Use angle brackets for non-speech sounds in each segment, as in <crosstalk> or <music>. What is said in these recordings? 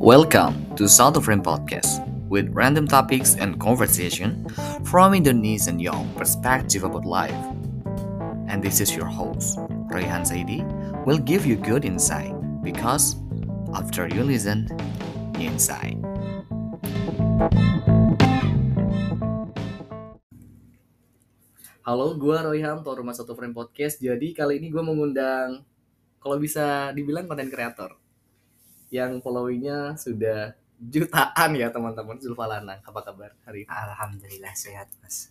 Welcome to South of Frame Podcast with random topics and conversation from Indonesian young perspective about life. And this is your host, Rayhan Saidi, will give you good insight because after you listen, you insight. Halo, gue Royham, tuan rumah Satu Frame Podcast. Jadi kali ini gue mengundang, kalau bisa dibilang konten kreator, yang followingnya sudah jutaan ya teman-teman Zulfa Lanang. Apa kabar hari ini? Alhamdulillah sehat mas.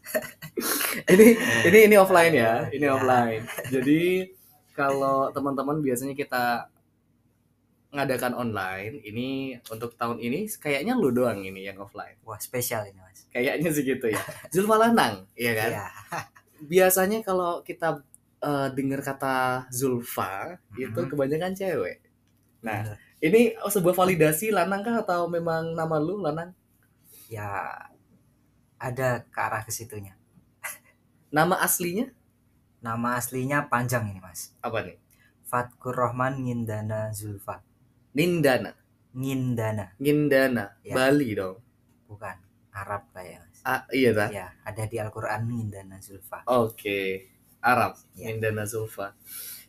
<laughs> ini ini ini offline ya, ini Ya. offline. <laughs> Jadi kalau teman-teman biasanya kita ngadakan online, ini untuk tahun ini kayaknya lu doang ini yang offline. Wah spesial ini mas. Kayaknya sih gitu ya. <laughs> Zulfa Lanang, iya kan? Iya. Biasanya kalau kita eh, dengar kata Zulfa itu Mhm. kebanyakan cewek. Nah, Bener. Ini sebuah validasi Lanang kah atau memang nama lu Lanang? Ya ada ke arah ke situnya. <laughs> Nama aslinya Nama aslinya panjang ini mas. apa nih? Fatkur Rohman Ngindana Zulfa. Nindana, Ngindana Ngindana, Ya. Bali dong. bukan Arab ya mas. Ah, iya dah. Ya ada di Al-Quran Ngindana Zulfa. Oke, Arab, Ya. Nindana Zulfa.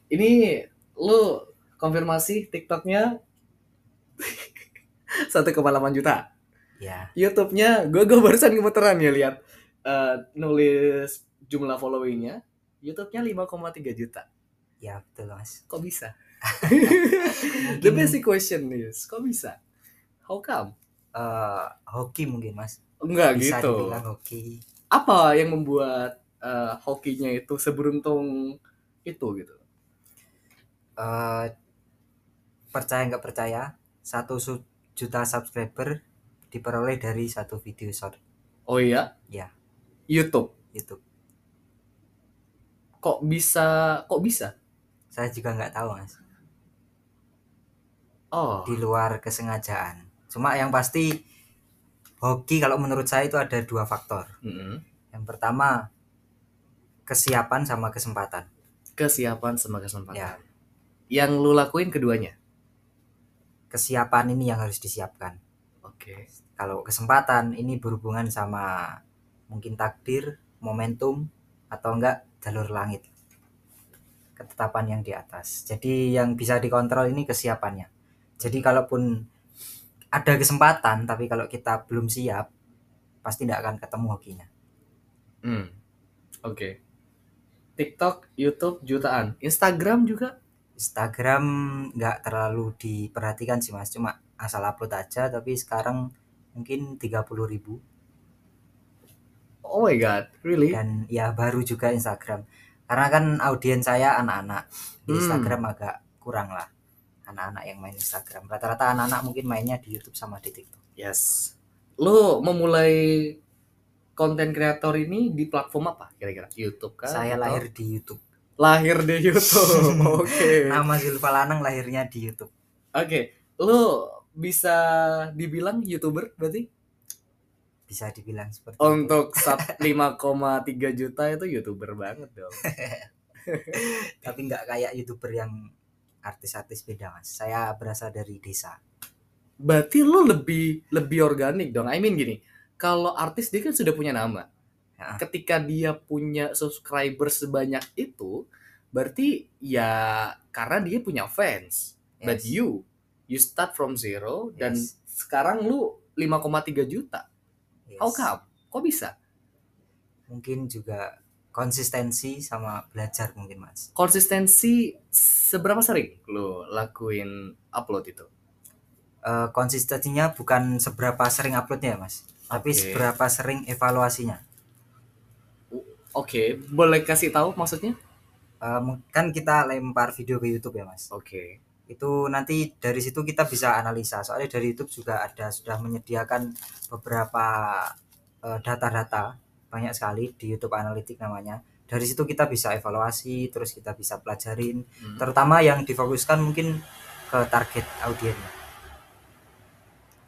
Ini lu konfirmasi TikToknya <laughs> 1,8 juta. Ya YouTube-nya, gue gue barusan gemeteran ya lihat eh, nulis jumlah followingnya. YouTube-nya 5,3 juta. ya betul mas. Kok bisa? <laughs> The basic question is, kok bisa? How come? Eh, hoki mungkin mas. Enggak Bisa gitu. dibilang hoki. Apa yang membuat eh, hokinya itu seberuntung itu gitu? Eh, percaya nggak percaya satu juta subscriber diperoleh dari satu video short Oh iya? Ya. YouTube. YouTube. Kok bisa? Kok bisa? Saya juga nggak tahu mas. Oh. di luar kesengajaan. Cuma yang pasti hoki kalau menurut saya itu ada dua faktor. Mm-mm. Yang pertama kesiapan sama kesempatan. Kesiapan sama kesempatan. Ya, Yang lu lakuin keduanya. Kesiapan ini yang harus disiapkan. Oke. Kalau kesempatan ini berhubungan sama mungkin takdir, momentum atau enggak jalur langit. Ketetapan yang di atas. Jadi yang bisa dikontrol ini kesiapannya. Jadi kalaupun ada kesempatan tapi kalau kita belum siap pasti tidak akan ketemu hokinya. Hmm. Oke. TikTok, YouTube jutaan. Instagram juga? Instagram nggak terlalu diperhatikan sih mas, cuma asal upload aja. Tapi sekarang mungkin 30.000 ribu Oh my god, really? dan ya baru juga Instagram. Karena kan audiens saya anak-anak di Hmm. Instagram agak kurang lah anak-anak yang main Instagram. Rata-rata anak-anak mungkin mainnya di YouTube sama di TikTok. Yes. Lu memulai konten kreator ini di platform apa kira-kira? YouTube kan? saya Atau- lahir di YouTube. Lahir di YouTube. <laughs> Oke. Nama Zulfa Lanang lahirnya di YouTube. Oke. Lu bisa dibilang YouTuber berarti? Bisa dibilang seperti. Untuk <laughs> sub 5,3 juta itu YouTuber banget dong. <laughs> Tapi nggak kayak YouTuber yang artis-artis beda mas. Saya berasal dari desa. Berarti lu lebih lebih organik dong. I mean gini, kalau artis dia kan sudah punya nama. Ya. Ketika dia punya subscriber sebanyak itu, berarti ya karena dia punya fans. But Yes. you, you start from zero dan Yes. sekarang lu 5,3 juta. Yes. How come? Kok bisa? mungkin juga konsistensi sama belajar mungkin mas Konsistensi seberapa sering lu lakuin upload itu? Eh, konsistensinya bukan seberapa sering uploadnya mas tapi Oke. seberapa sering evaluasinya Oke, boleh kasih tahu maksudnya? Mung- kan kita lempar video ke YouTube ya mas Oke. itu nanti dari situ kita bisa analisa soalnya dari YouTube juga ada sudah menyediakan beberapa eh, data-data banyak sekali di YouTube Analytics namanya dari situ kita bisa evaluasi terus kita bisa pelajarin Hmm. terutama yang difokuskan mungkin ke target audiensnya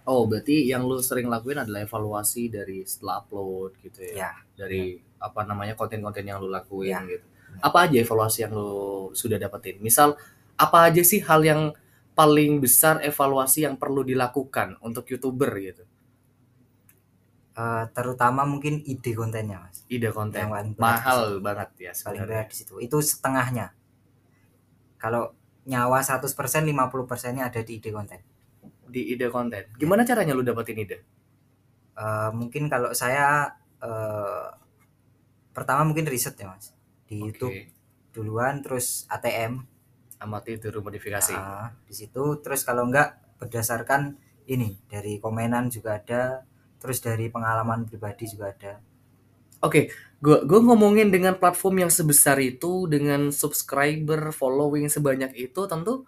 Oh, berarti yang lu sering lakuin adalah evaluasi dari setelah upload gitu ya. ya Dari apa namanya konten-konten yang lu lakuin Ya. gitu. Apa aja evaluasi yang lu sudah dapetin? Misal apa aja sih hal yang paling besar evaluasi yang perlu dilakukan untuk youtuber gitu? Eh, terutama mungkin ide kontennya mas. Ide konten. Yang paling mahal banget ya paling sebenarnya. berat di situ. Itu setengahnya. Kalau nyawa 100% 50% nya ada di ide konten di ide konten. Gimana caranya lu dapetin ide? Eh, mungkin kalau saya eh, pertama mungkin riset ya mas. Di Oke. YouTube duluan terus ATM amati tiru modifikasi. Ah, di situ. Terus kalau enggak berdasarkan ini dari komenan juga ada terus dari pengalaman pribadi juga ada. Oke, gua gua ngomongin dengan platform yang sebesar itu dengan subscriber, following sebanyak itu tentu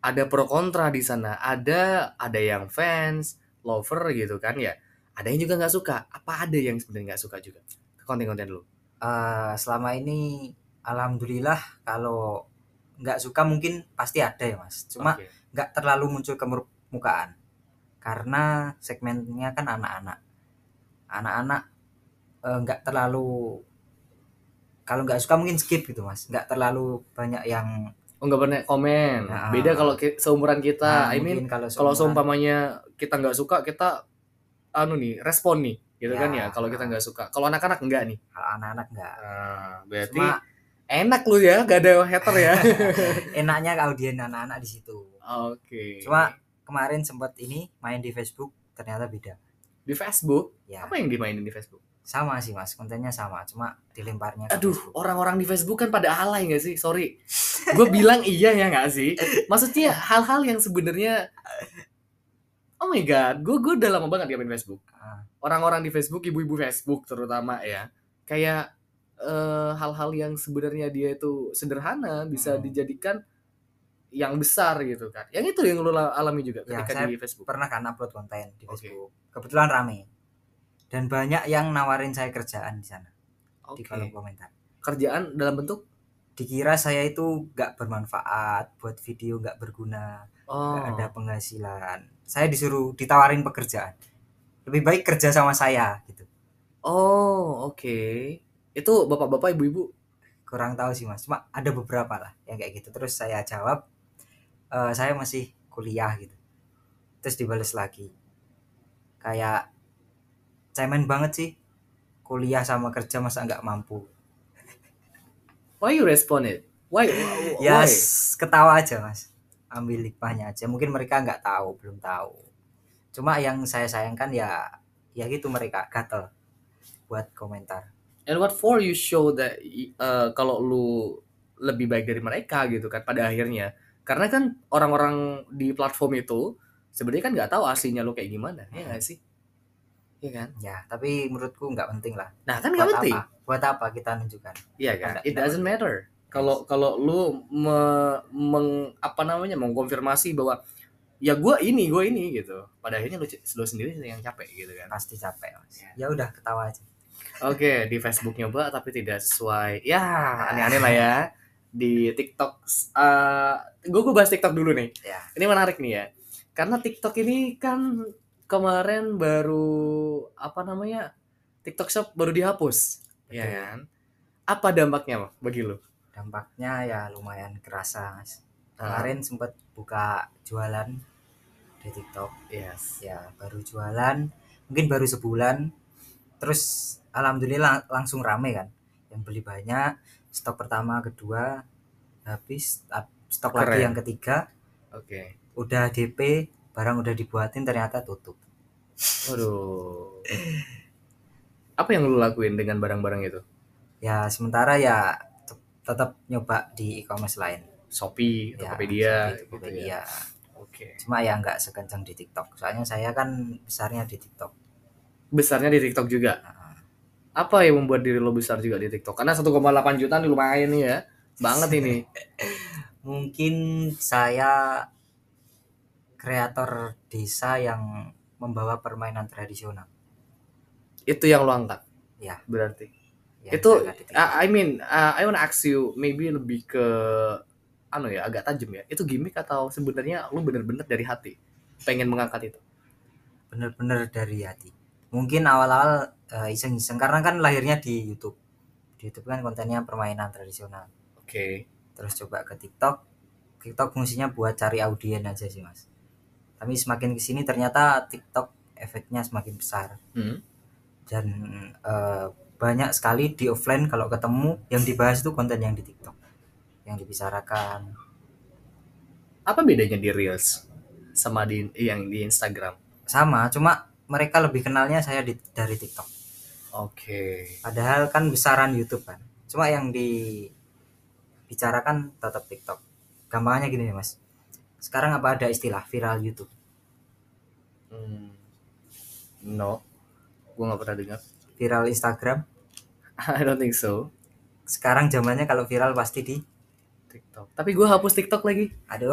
ada pro kontra di sana. Ada ada yang fans, lover gitu kan ya. Ada yang juga nggak suka. Apa ada yang sebenarnya nggak suka juga ke konten-konten lu? Eh, selama ini alhamdulillah kalau nggak suka mungkin pasti ada ya mas cuma nggak terlalu muncul ke permukaan karena segmennya kan anak-anak anak-anak eh, nggak terlalu kalau nggak suka mungkin skip gitu mas nggak terlalu banyak yang Oh nggak pernah komen. Nah. Beda kalau ki- seumuran kita. nah, I mean kalau kalau seumuran- seumpamanya kita nggak suka kita anu nih respon nih gitu Ya. kan ya. Kalau kita nggak suka. Kalau anak-anak enggak nih. kalau anak-anak nggak Nah, berarti cuma enak lu ya, gak ada hater ya. <laughs> enaknya audien anak-anak di situ Oke. Cuma kemarin sempat ini main di Facebook ternyata beda di Facebook, ya apa yang dimainin di Facebook? Sama sih mas kontennya sama cuma dilemparnya Aduh, orang-orang di Facebook kan pada alay gak sih? Sorry. Gue bilang iya ya gak sih? Maksudnya hal-hal yang sebenarnya Oh my god, gue gue udah lama banget main Facebook. Ah, Orang-orang di Facebook, ibu-ibu Facebook terutama ya, kayak eh, hal-hal yang sebenarnya dia itu sederhana bisa Hmm. dijadikan yang besar gitu kan. Yang itu yang lo alami juga Ya, ketika saya di Facebook. pernah kan upload konten di Oke. Facebook kebetulan rame dan banyak yang nawarin saya kerjaan di sana Oke. di kolom komentar. Kerjaan dalam bentuk? Dikira saya itu nggak bermanfaat buat video nggak berguna oh. nggak ada penghasilan. Saya disuruh ditawarin pekerjaan. Lebih baik kerja sama saya gitu. Oh, oke. Itu bapak-bapak, ibu-ibu. kurang tahu sih mas. Cuma ada beberapa lah yang kayak gitu. Terus saya jawab "Eh, saya masih kuliah gitu. Terus dibales lagi. Kayak cemen banget sih kuliah sama kerja masa nggak mampu Why you respond it? Why? why- ya why? s- ketawa aja mas ambil hikmahnya aja mungkin mereka nggak tahu belum tahu cuma yang saya sayangkan ya ya gitu mereka gatel buat komentar And what for you show that uh, kalau lu lebih baik dari mereka gitu kan pada akhirnya. Karena kan orang-orang di platform itu sebenarnya kan nggak tahu aslinya lu kayak gimana, ya nggak sih? Iya kan? ya tapi menurutku nggak penting lah Nah kan nggak buat penting, apa buat apa kita nunjukkan iya kan? It doesn't matter. Kalau kalau lu me- meng, apa namanya mengkonfirmasi bahwa ya gue ini gue ini gitu. Pada akhirnya lu, lu sendiri yang capek gitu kan? pasti capek mas Ya. ya udah ketawa aja Oke, di Facebook nyoba tapi tidak sesuai. Ya, aneh-aneh lah ya. Di TikTok, eh gue gue bahas TikTok dulu nih. Ya. Ini menarik nih ya. Karena TikTok ini kan kemarin baru apa namanya? TikTok Shop baru dihapus. Iya Betul. kan? Apa dampaknya bagi lu? dampaknya ya lumayan kerasa mas Ah. kemarin sempat buka jualan di TikTok Yes. ya baru jualan mungkin baru sebulan terus alhamdulillah langsung rame kan yang beli banyak stok pertama kedua habis stok lagi Keren. yang ketiga Oke. udah DP barang udah dibuatin ternyata tutup Waduh. Apa yang lu lakuin dengan barang-barang itu? ya sementara ya te- tetap nyoba di e-commerce lain Shopee, ya Tokopedia, Shopee, gitu Tokopedia. ya. Oke. cuma ya nggak sekencang di TikTok soalnya saya kan besarnya di TikTok Besarnya di TikTok juga. Apa yang membuat diri lo besar juga di TikTok? Karena 1,8 juta nih lumayan nih ya. Banget ini. <laughs> mungkin saya kreator desa yang membawa permainan tradisional Itu yang lo angkat. Ya. Berarti. yang itu TikTok. I mean, uh, I wanna ask you maybe lebih ke anu ya, agak tajam ya. Itu gimmick atau sebenarnya lo bener-bener dari hati pengen mengangkat itu? bener-bener dari hati mungkin awal-awal eh, iseng-iseng karena kan lahirnya di YouTube di YouTube kan kontennya permainan tradisional Oke. terus coba ke TikTok TikTok fungsinya buat cari audien aja sih mas tapi semakin ke sini ternyata TikTok efeknya semakin besar Hmm. dan eh, banyak sekali di offline kalau ketemu yang dibahas itu konten yang di TikTok yang dibicarakan Apa bedanya di Reels sama di yang di Instagram? sama cuma mereka lebih kenalnya saya di, dari TikTok Oke. padahal kan besaran YouTube kan cuma yang dibicarakan tetap TikTok gampangnya gini nih mas sekarang apa ada istilah viral YouTube Hmm. No. Gua nggak pernah dengar. viral Instagram <laughs> I don't think so. sekarang zamannya kalau viral pasti di TikTok. Tapi gue hapus TikTok lagi. aduh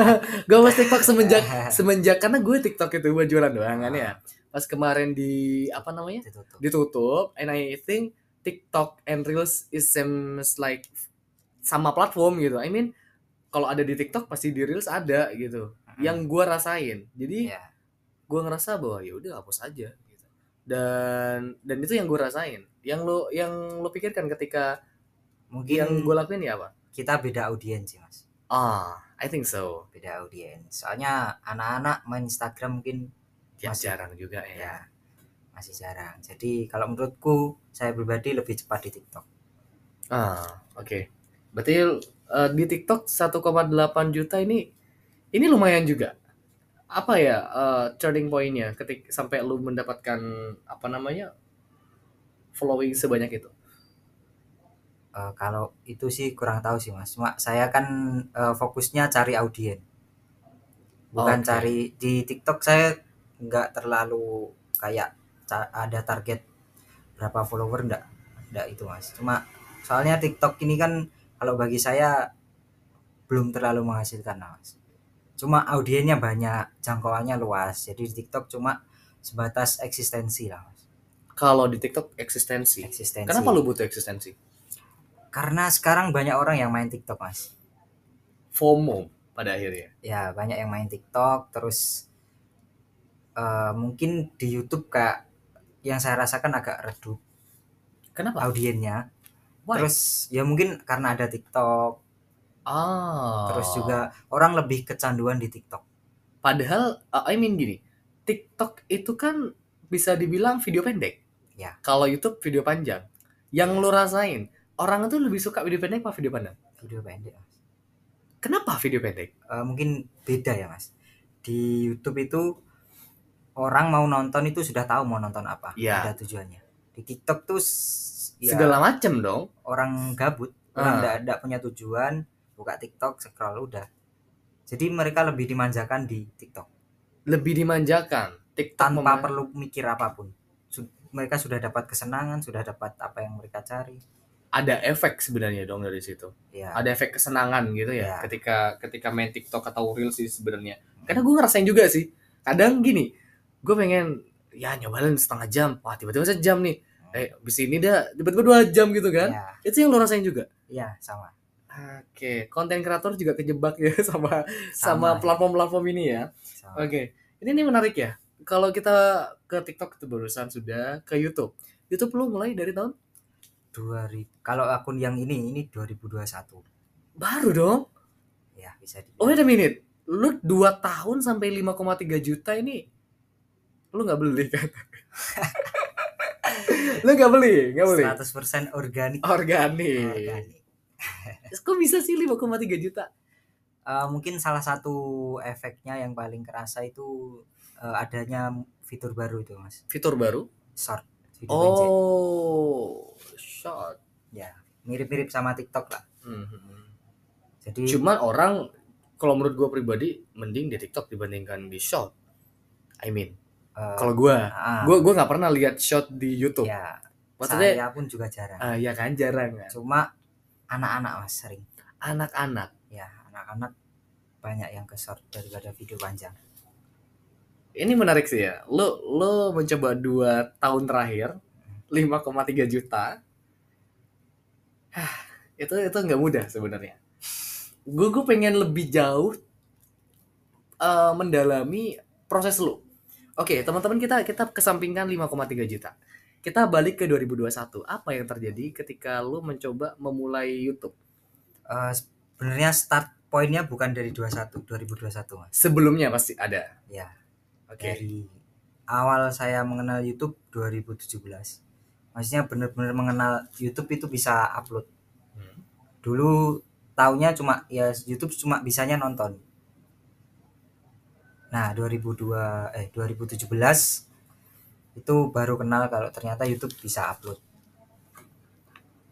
<laughs> gue hapus TikTok semenjak <laughs> semenjak karena gue TikTok itu buat jualan doang kan ya. Pas kemarin di apa namanya ditutup ditutup, and I think TikTok and Reels is seems like sama platform gitu. I mean kalau ada di TikTok pasti di Reels ada gitu. Yang gue rasain. Jadi ya gue ngerasa bahwa ya udah hapus aja gitu. Dan dan itu yang gue rasain. Yang lo yang lo pikirkan ketika mungkin yang gue lakuin ya apa? kita beda audiens sih mas Ah, I think so. beda audiens soalnya anak-anak main Instagram mungkin Ya, Masih. jarang juga ya. ya masih jarang jadi kalau menurutku saya pribadi lebih cepat di TikTok Ah, oke. Berarti eh, di TikTok 1,8 juta ini ini lumayan juga. Apa ya eh, turning point-nya ketika sampai lu mendapatkan apa namanya? following sebanyak itu. Eh, kalau itu sih kurang tahu sih mas cuma saya kan eh, fokusnya cari audien bukan Oke. cari di TikTok saya nggak terlalu kayak ada target berapa follower nggak nggak itu mas cuma soalnya TikTok ini kan kalau bagi saya belum terlalu menghasilkan mas cuma audiennya banyak jangkauannya luas jadi di TikTok cuma sebatas eksistensi lah mas Kalau di TikTok eksistensi. eksistensi Kenapa lu butuh eksistensi? karena sekarang banyak orang yang main TikTok mas FOMO pada akhirnya. ya banyak yang main TikTok terus eh, mungkin di YouTube kayak yang saya rasakan agak redup Kenapa? audiennya Why? terus ya mungkin karena ada TikTok ah. terus juga orang lebih kecanduan di TikTok Padahal, uh, I mean gini, TikTok itu kan bisa dibilang video pendek. Ya. Kalau YouTube video panjang. Yang lo rasain, orang itu lebih suka video pendek apa video panjang? video pendek Mas. Kenapa video pendek? Eh, mungkin beda ya mas di YouTube itu orang mau nonton itu sudah tahu mau nonton apa Ya. ada tujuannya di TikTok tuh ya, Segala macem dong. orang gabut Ah. orang nggak punya tujuan buka TikTok scroll udah jadi mereka lebih dimanjakan di TikTok Lebih dimanjakan. TikTok tanpa perlu mikir apa pun Su- mereka sudah dapat kesenangan sudah dapat apa yang mereka cari ada efek sebenarnya dong dari situ. ya Ada efek kesenangan gitu ya, Ya. ketika ketika main TikTok atau Reels sih sebenarnya. Karena gue ngerasain juga sih. Kadang gini, gue pengen ya nyobain setengah jam, wah tiba-tiba sejam nih. Eh, abis ini dah tiba-tiba dua jam gitu kan? ya Itu yang lo rasain juga. ya sama Oke, konten kreator juga kejebak ya <laughs> sama sama platform-platform ini ya. Oke, ini nih menarik ya. Kalau kita ke TikTok itu barusan sudah ke YouTube. YouTube lo mulai dari tahun 2000 kalau akun yang ini ini 2021 baru dong. ya bisa di Oh wait a minute, lu 2 tahun sampai 5,3 juta ini lu nggak beli kan? <laughs> lu nggak beli, nggak beli. 100% organik Organik. organik <laughs> Kok bisa sih 5,3 juta? Eh, mungkin salah satu efeknya yang paling kerasa itu eh, adanya fitur baru itu mas Fitur baru? short video. Oh, short. ya mirip-mirip sama TikTok lah Mhm. jadi Cuman orang kalau menurut gue pribadi mending di TikTok dibandingkan di short. I mean, eh, kalau gue, ah, gue gue nggak pernah lihat short di YouTube. ya Maksudnya, saya pun juga jarang ah ya kan jarang kan. cuma anak-anak mas sering Anak-anak. ya anak-anak banyak yang ke short daripada video panjang Ini menarik sih ya. Lo lo mencoba dua tahun terakhir 5,3 juta. Hah, itu itu nggak mudah sebenarnya. Gue gue pengen lebih jauh eh, mendalami proses lo. Oke, teman-teman kita kita kesampingkan 5,3 juta. Kita balik ke 2021. Apa yang terjadi ketika lo mencoba memulai YouTube? Eh, sebenarnya start poinnya bukan dari 21 2021 mas Sebelumnya pasti ada. ya Oke. dari awal saya mengenal YouTube 2017 maksudnya benar-benar mengenal YouTube itu bisa upload Hmm. dulu taunya cuma ya YouTube cuma bisanya nonton nah 2002 eh 2017 itu baru kenal kalau ternyata YouTube bisa upload.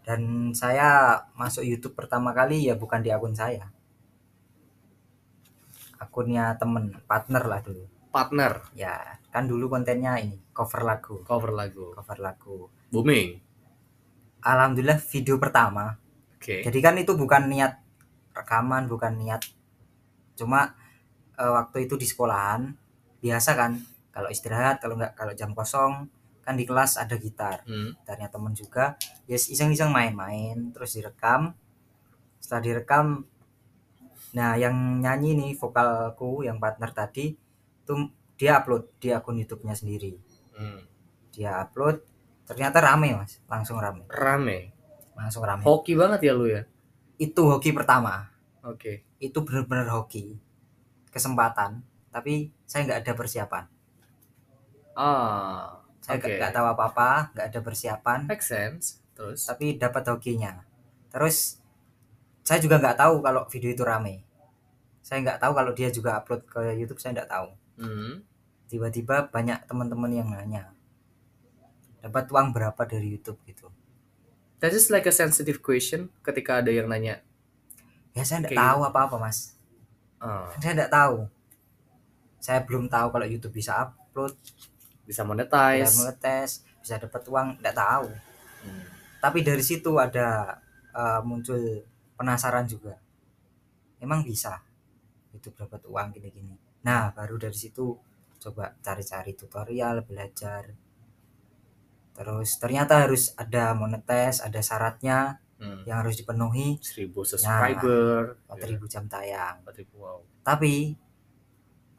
Dan saya masuk YouTube pertama kali ya bukan di akun saya. Akunnya temen partner lah dulu. Partner? Ya kan dulu kontennya ini cover lagu. Cover lagu. cover lagu. Booming. alhamdulillah video pertama. Oke. jadi kan itu bukan niat rekaman bukan niat. Cuma eh, waktu itu di sekolahan biasa kan kalau istirahat kalau nggak kalau jam kosong kan di kelas ada gitar Hmm. gitarnya temen juga ya iseng-iseng main-main terus direkam setelah direkam nah yang nyanyi nih vokalku yang partner tadi itu dia upload di akun YouTube-nya sendiri Hmm. dia upload ternyata rame mas langsung rame Rame. langsung rame Hoki banget ya lu ya. itu hoki pertama Oke. itu benar-benar hoki kesempatan tapi saya nggak ada persiapan Ah. saya nggak nggak tahu apa-apa nggak ada persiapan Make sense. Terus. tapi dapat hokinya terus saya juga nggak tahu kalau video itu rame saya nggak tahu kalau dia juga upload ke YouTube saya nggak tahu Hmm. tiba-tiba banyak teman-teman yang nanya dapat uang berapa dari YouTube gitu That is like a sensitive question ketika ada yang nanya. ya saya nggak tahu apa-apa mas Ah, saya nggak tahu. Saya belum tahu kalau YouTube bisa upload. Bisa bisa monetize. bisa dapat uang nggak tahu. Hmm. tapi dari situ ada eh, muncul penasaran juga. Emang bisa itu dapat uang gini-gini? Nah baru dari situ coba cari-cari tutorial belajar. Terus ternyata harus ada monetes ada syaratnya Hmm. yang harus dipenuhi 1000 subscriber. 4000 jam tayang 4000 wow. tapi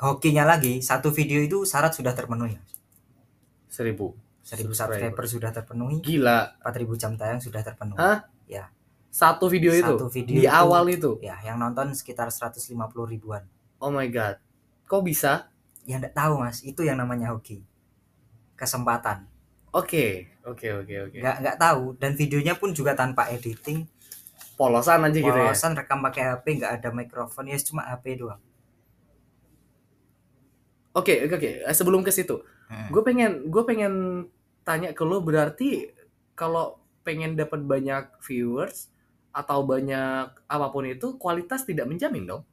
hokinya lagi satu video itu syarat sudah terpenuhi 1000. 1000 subscriber sudah terpenuhi Gila. 4000 jam tayang sudah terpenuhi Hah? Ya. Satu video itu. Satu video di itu. awal itu. ya yang nonton sekitar 150 ribuan Oh my god. Kok bisa? ya enggak tahu mas itu yang namanya hoki kesempatan Oke, oke, oke, oke. nggak nggak tahu. Dan videonya pun juga tanpa editing. Polosan aja gitu ya. polosan rekam pakai HP nggak ada mikrofon. Ya cuma HP doang. Oke, oke, oke. Eh, Sebelum ke situ, gue pengen gue pengen tanya ke lo berarti kalau pengen dapat banyak viewers atau banyak apa pun itu kualitas tidak menjamin dong?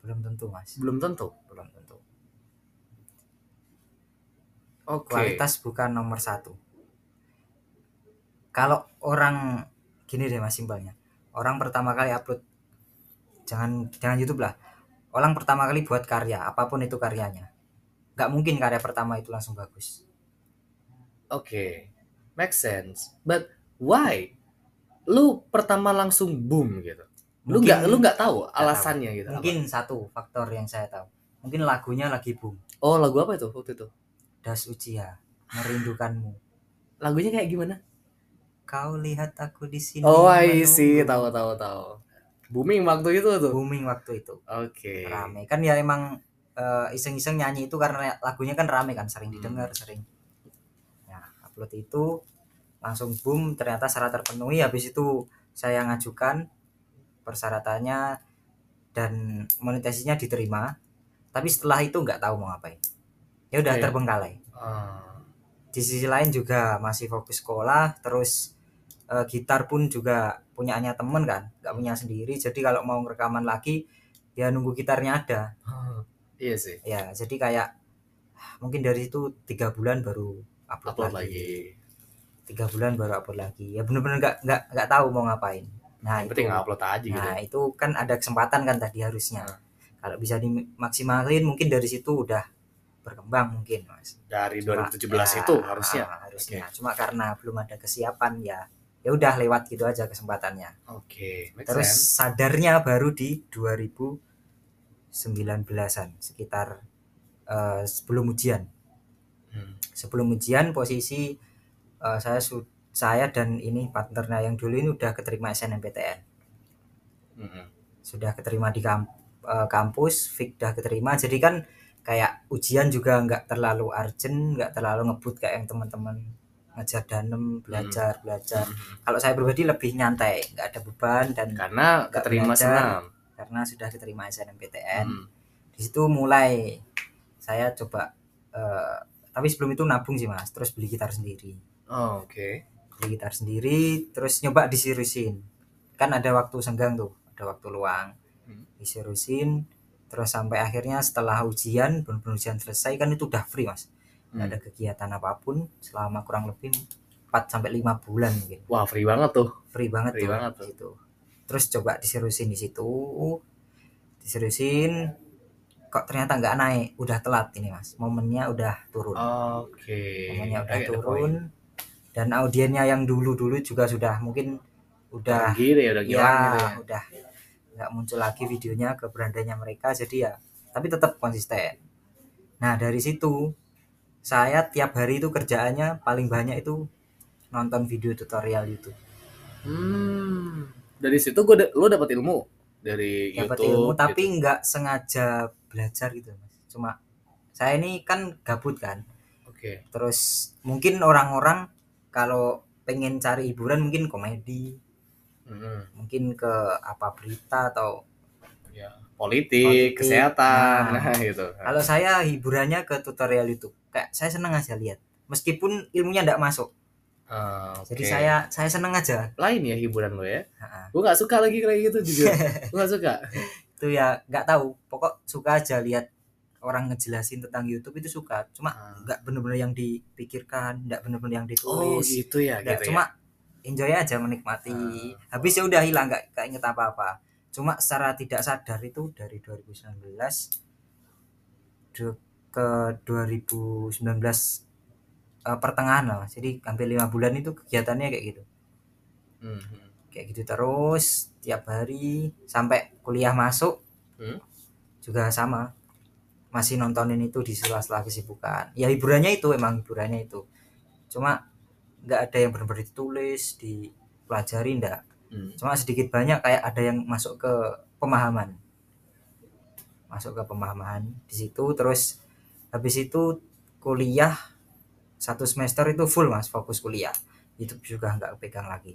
Belum tentu mas. Belum tentu? Belum tentu oke. Kualitas bukan nomor satu. Kalau orang gini deh mas simpelnya orang pertama kali upload jangan jangan YouTube lah. Orang pertama kali buat karya apa pun itu karyanya. Nggak mungkin karya pertama itu langsung bagus. Oke make sense. But why? Lu pertama langsung boom gitu. Lu nggak lu nggak tahu tahu. alasannya gitu apa? mungkin satu faktor yang saya tahu. Mungkin lagunya lagi boom. Oh lagu apa itu waktu itu das ucia merindukanmu. Lagunya kayak gimana? Kau lihat aku di sini oh I see. Tahu tahu tahu. Booming waktu itu tuh? Booming waktu itu. Oke. Rame. Kan ya emang eh, iseng-iseng nyanyi itu karena lagunya kan rame kan sering Hmm. didengar sering. Nah upload itu langsung boom ternyata syarat terpenuhi. Habis itu saya ngajukan persyaratannya dan monetisasinya diterima. Tapi setelah itu nggak tahu mau ngapain ya udah Oke. terbengkalai. Ah, di sisi lain juga masih fokus sekolah terus eh, gitar pun juga punyanya temen kan nggak punya sendiri. Jadi kalau mau rekaman lagi ya nunggu gitarnya ada. Iya sih. Ya jadi kayak mungkin dari itu tiga bulan baru upload, upload lagi. lagi. Tiga bulan baru upload lagi. Ya bener-bener nggak nggak nggak tahu mau ngapain. Nah yang itu. penting upload aja gitu nah itu kan ada kesempatan kan tadi harusnya. Nah. kalau bisa dimaksimalin mungkin dari situ udah berkembang mungkin mas. Dari Cuma, 2017 ya, itu harusnya. ah, harusnya. Cuma karena belum ada kesiapan ya ya udah lewat gitu aja kesempatannya. Oke make terus sense. sadarnya baru di 2019an sekitar eh, sebelum ujian. Hmm. sebelum ujian posisi eh, saya su- saya dan ini partnernya yang dulu ini udah keterima SNMPTN Mm-mm. sudah keterima di kamp, eh, kampus fix udah keterima. Jadi kan kayak ujian juga nggak terlalu urgent nggak terlalu ngebut kayak yang teman-teman ngejar danem belajar belajar Mhm. kalau saya pribadi lebih nyantai nggak ada beban dan Karena keterima senam. karena sudah keterima SNMPTN Hmm. di situ mulai saya coba eh, tapi sebelum itu nabung sih mas terus beli gitar sendiri Oh, Oke. beli gitar sendiri terus nyoba diseriusin kan ada waktu senggang tuh ada waktu luang Hmm. diseriusin terus sampai akhirnya setelah ujian benar ujian selesai kan itu udah free mas nggak Hmm. ada kegiatan apa pun selama kurang lebih 4 sampai 5 bulan mungkin Wah free banget tuh. free banget Free tuh banget tuh. situ. terus coba diseriusin di situ diseriusin kok ternyata nggak naik udah telat ini mas momennya udah turun Oke. momennya udah turun dan audiennya yang dulu-dulu juga sudah mungkin udah Gitu ya, udah ya, gitu ya. udah nggak muncul lagi videonya ke berandanya mereka jadi ya tapi tetap konsisten nah dari situ saya tiap hari itu kerjaannya paling banyak itu nonton video tutorial YouTube Hmm. Dari situ gue lo dapet ilmu dari dapat YouTube. ilmu tapi gitu. nggak sengaja belajar gitu mas cuma saya ini kan gabut kan Oke. terus mungkin orang-orang kalau pengen cari hiburan mungkin komedi Hmm. mungkin ke apa berita atau Ya. Politik, Politik. kesehatan, Nah. <laughs> gitu. kalau saya hiburannya ke tutorial YouTube kayak saya seneng aja lihat meskipun ilmunya nggak masuk Ah, jadi oke. saya saya seneng aja lain ya hiburan lo ya. Ha-ha. Gue nggak suka lagi kayak gitu juga. <laughs> Gue nggak suka. itu ya nggak tahu pokok suka aja lihat orang ngejelasin tentang YouTube itu suka cuma Ah. nggak bener-bener yang dipikirkan nggak bener-bener yang Oh ditulis gitu ya, gitu cuma enjoy aja menikmati. Ah. habis ya udah hilang nggak nggak inget apa-apa. Cuma secara tidak sadar itu dari 2019 du- ke 2019 eh, pertengahan lah. Jadi hampir lima bulan itu kegiatannya kayak gitu. Hmm. kayak gitu terus tiap hari sampai kuliah masuk Hmm. juga sama. Masih nontonin itu di sela-sela kesibukan. Ya hiburannya itu emang hiburannya itu. Cuma nggak ada yang benar-benar ditulis dipelajari ndak. Hmm. cuma sedikit banyak kayak ada yang masuk ke pemahaman. Masuk ke pemahaman di situ terus habis itu kuliah satu semester itu full mas fokus kuliah. Itu juga nggak pegang lagi.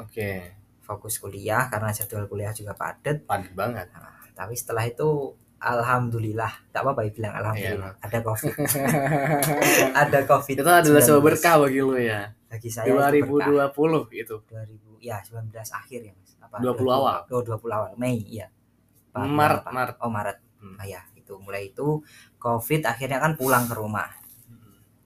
Oke, fokus kuliah karena jadwal kuliah juga padat. Padat banget. Nah, tapi setelah itu alhamdulillah tak apa-apa ya bilang alhamdulillah ada covid <laughs> ada covid Itu adalah sebuah berkah bagi lo ya. bagi saya itu berkah. 2020 itu. 2000 ya 19 akhir ya mas apa 20 awal. oh 20 awal Mei iya Apa, Maret, apa? Maret. oh Maret Hmm. ah ya itu mulai itu covid akhirnya kan pulang ke rumah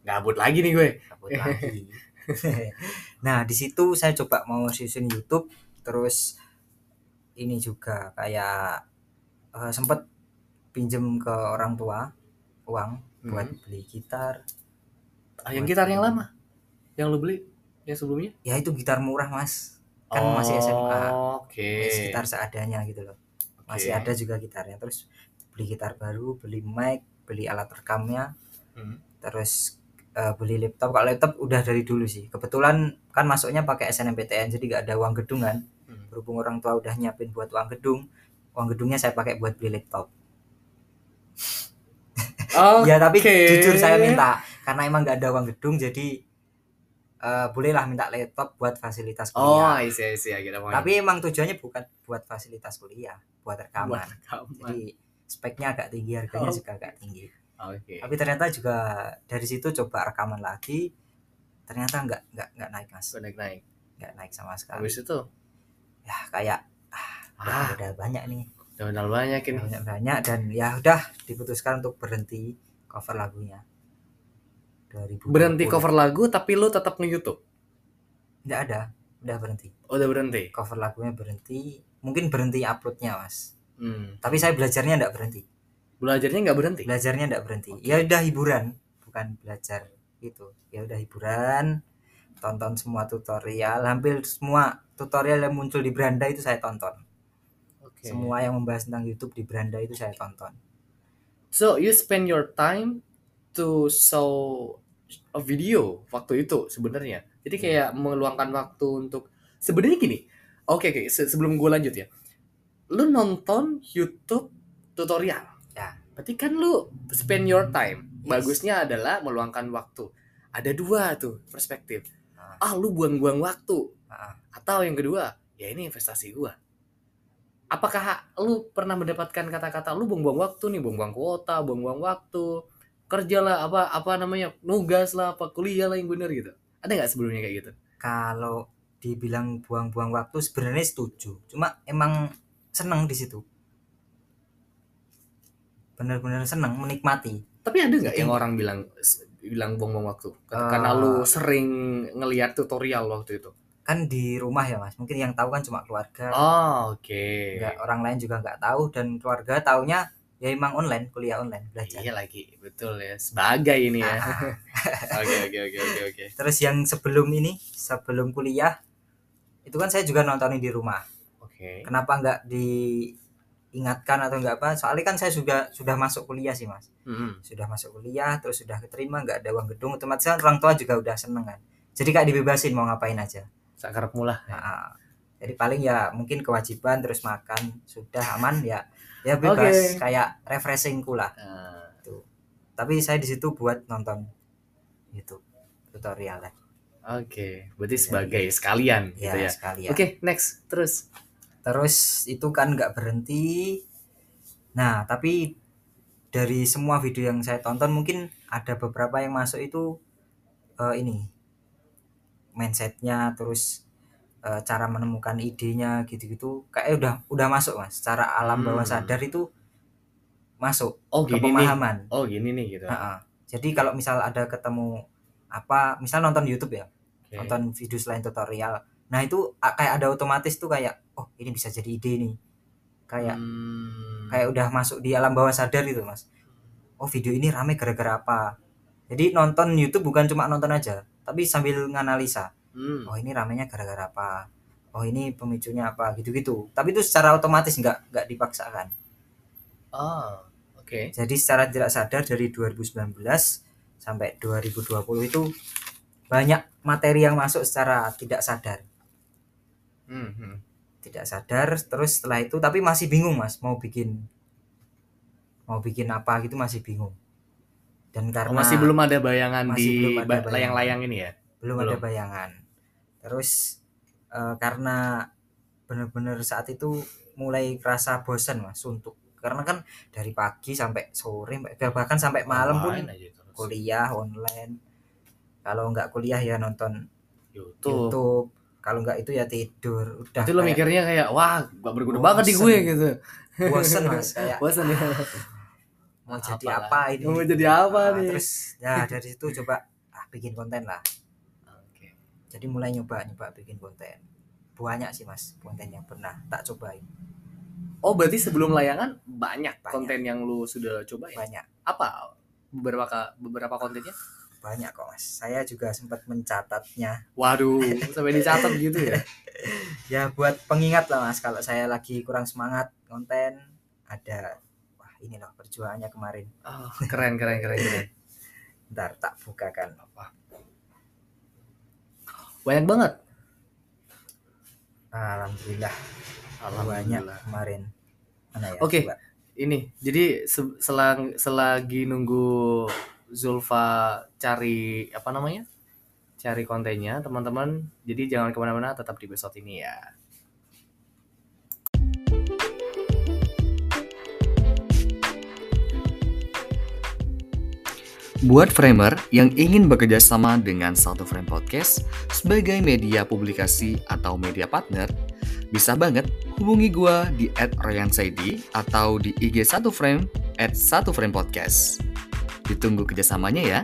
Gabut lagi nih gue. kabut lagi <laughs> nah di situ saya coba mau susun YouTube terus ini juga kayak eh, sempet pinjem ke orang tua uang buat Hmm. beli gitar Ah, yang gitar yang lama, yang lo beli, yang sebelumnya? ya itu gitar murah mas kan masih SMA Oke. Mas, gitar seadanya gitu loh masih Oke. ada juga gitarnya terus beli gitar baru beli mic beli alat rekamnya Hmm. terus eh, beli laptop kalau laptop udah dari dulu sih kebetulan kan masuknya pakai SNMPTN jadi nggak ada uang gedung kan Hmm. berhubung orang tua udah nyiapin buat uang gedung uang gedungnya saya pakai buat beli laptop Oke. <laughs> ya tapi jujur saya minta karena emang nggak ada uang gedung jadi eh, bolehlah minta laptop buat fasilitas Oh, kuliah isi isi ya kita tapi emang tujuannya bukan buat fasilitas kuliah buat rekaman buat rekaman. jadi speknya agak tinggi harganya Oh. juga agak tinggi Oke. tapi ternyata juga dari situ coba rekaman lagi ternyata nggak nggak nggak naik mas Gue naik naik. nggak naik sama sekali Habis itu, ya kayak udah, ah, udah banyak nih modal banyak ini. banyak banyak dan ya udah diputuskan untuk berhenti cover lagunya 2020 Berhenti cover lagu, tapi lo tetap nge YouTube. nggak ada udah berhenti Oh, udah berhenti. cover lagunya berhenti mungkin berhenti uploadnya mas Hmm. tapi saya belajarnya nggak berhenti Belajarnya nggak berhenti. belajarnya nggak berhenti ya udah hiburan bukan belajar gitu ya udah hiburan tonton semua tutorial hampir semua tutorial yang muncul di beranda itu saya tonton Oke. semua yang membahas tentang YouTube di beranda itu saya tonton So you spend your time to show a video waktu itu sebenarnya. Jadi kayak meluangkan waktu untuk sebenarnya gini. Oke oke se- sebelum gue lanjut ya. lu nonton YouTube tutorial. Ya. Berarti kan lu spend your time. Yes. Bagusnya adalah meluangkan waktu. Ada dua tuh perspektif. Ah. Ah, lu buang-buang waktu. Ah. Atau yang kedua, ya ini investasi gua. Apakah lu pernah mendapatkan kata-kata lu buang-buang waktu nih, buang-buang kuota, buang-buang waktu, kerja lah apa apa namanya, nugas lah, apa kuliah lah yang bener gitu. Ada nggak sebelumnya kayak gitu? kalau dibilang buang-buang waktu sebenarnya setuju cuma emang seneng di situ benar-benar seneng menikmati Tapi ada nggak yang orang bilang bilang buang-buang waktu? Karena Eh. lu sering ngelihat tutorial waktu itu. Kan di rumah ya mas mungkin yang tahu kan cuma keluarga Oh, oke. nggak orang lain juga nggak tahu dan keluarga taunya ya emang online kuliah online belajar Iya lagi, betul ya. Sebagai ini ya. Ah, <laughs> Oke, oke, oke, oke, oke. terus yang sebelum ini sebelum kuliah itu kan saya juga nontonin di rumah Oke. kenapa nggak diingatkan atau nggak apa soalnya kan saya juga sudah masuk kuliah sih mas Mm-mm. sudah masuk kuliah terus sudah keterima nggak ada uang gedung otomatis kan orang tua juga udah seneng kan jadi kayak dibebasin mau ngapain aja Sakarep mula. Nah, jadi paling ya mungkin kewajiban terus makan sudah aman ya ya bebas Oke. kayak refreshingku lah Nah, tapi saya di situ buat nonton YouTube tutorial Oke, berarti sebagai sekalian ya, gitu ya. sekali ya Oke, next. Terus. terus itu kan nggak berhenti nah tapi dari semua video yang saya tonton mungkin ada beberapa yang masuk itu eh, ini mindsetnya terus eh, cara menemukan idenya gitu-gitu kayak udah udah masuk mas secara alam bawah Hmm. sadar itu masuk Oh, ke gini nih. pemahaman Oh, gini nih gitu. Jadi kalau misal ada ketemu apa misal nonton YouTube ya Oke. nonton video selain tutorial nah itu kayak ada otomatis tuh kayak oh ini bisa jadi ide nih kayak Hmm. kayak udah masuk di alam bawah sadar gitu mas oh video ini rame gara-gara apa jadi nonton YouTube bukan cuma nonton aja tapi sambil nganalisa Hmm. oh ini ramenya gara-gara apa oh ini pemicunya apa gitu-gitu tapi itu secara otomatis nggak nggak dipaksakan Oh, oke. jadi secara tidak sadar dari 2019 sampai 2020 itu banyak materi yang masuk secara tidak sadar Hmm, hmm. tidak sadar terus setelah itu tapi masih bingung mas mau bikin mau bikin apa gitu masih bingung dan Oh, karena masih belum ada bayangan masih di belum ada bayangan. layang-layang ini ya? belum ada belum. bayangan terus eh, karena benar-benar saat itu mulai kerasa bosan mas suntuk karena kan dari pagi sampai sore bahkan sampai malam pun Ngapain aja terus? kuliah online kalau nggak kuliah ya nonton YouTube. YouTube kalau nggak itu ya tidur udah Itu lo mikirnya kayak wah gak berguna Bosen. banget di gue gitu. bosen mas kayak <laughs> Bosan ya. <laughs> mau jadi Apalah. apa ini Mau jadi apa Ah, nih? terus ya dari situ coba ah bikin konten lah Oke. jadi mulai nyoba nyoba bikin konten banyak sih mas konten yang pernah tak cobain Oh berarti sebelum layangan banyak, Banyak. konten yang lu sudah coba ya? banyak Apa beberapa beberapa kontennya? banyak kok mas saya juga sempat mencatatnya Waduh, sampai dicatat gitu ya? <laughs> ya buat pengingat lah mas kalau saya lagi kurang semangat konten ada ini loh perjuangannya kemarin Oh, keren keren keren keren. <laughs> ntar tak bukakan Apa? Banyak banget. alhamdulillah banyak kemarin mana ya Oke. coba. Ini jadi se- selang selagi nunggu Zulfa cari apa namanya? Cari kontennya teman-teman. Jadi jangan ke mana-mana, tetap di episode ini ya. Buat framer yang ingin bekerja sama dengan Satu Frame Podcast sebagai media publikasi atau media partner, bisa banget hubungi gua di @royansaidi atau di IG Satu Frame at Satu Frame Podcast. Ditunggu kerjasamanya ya.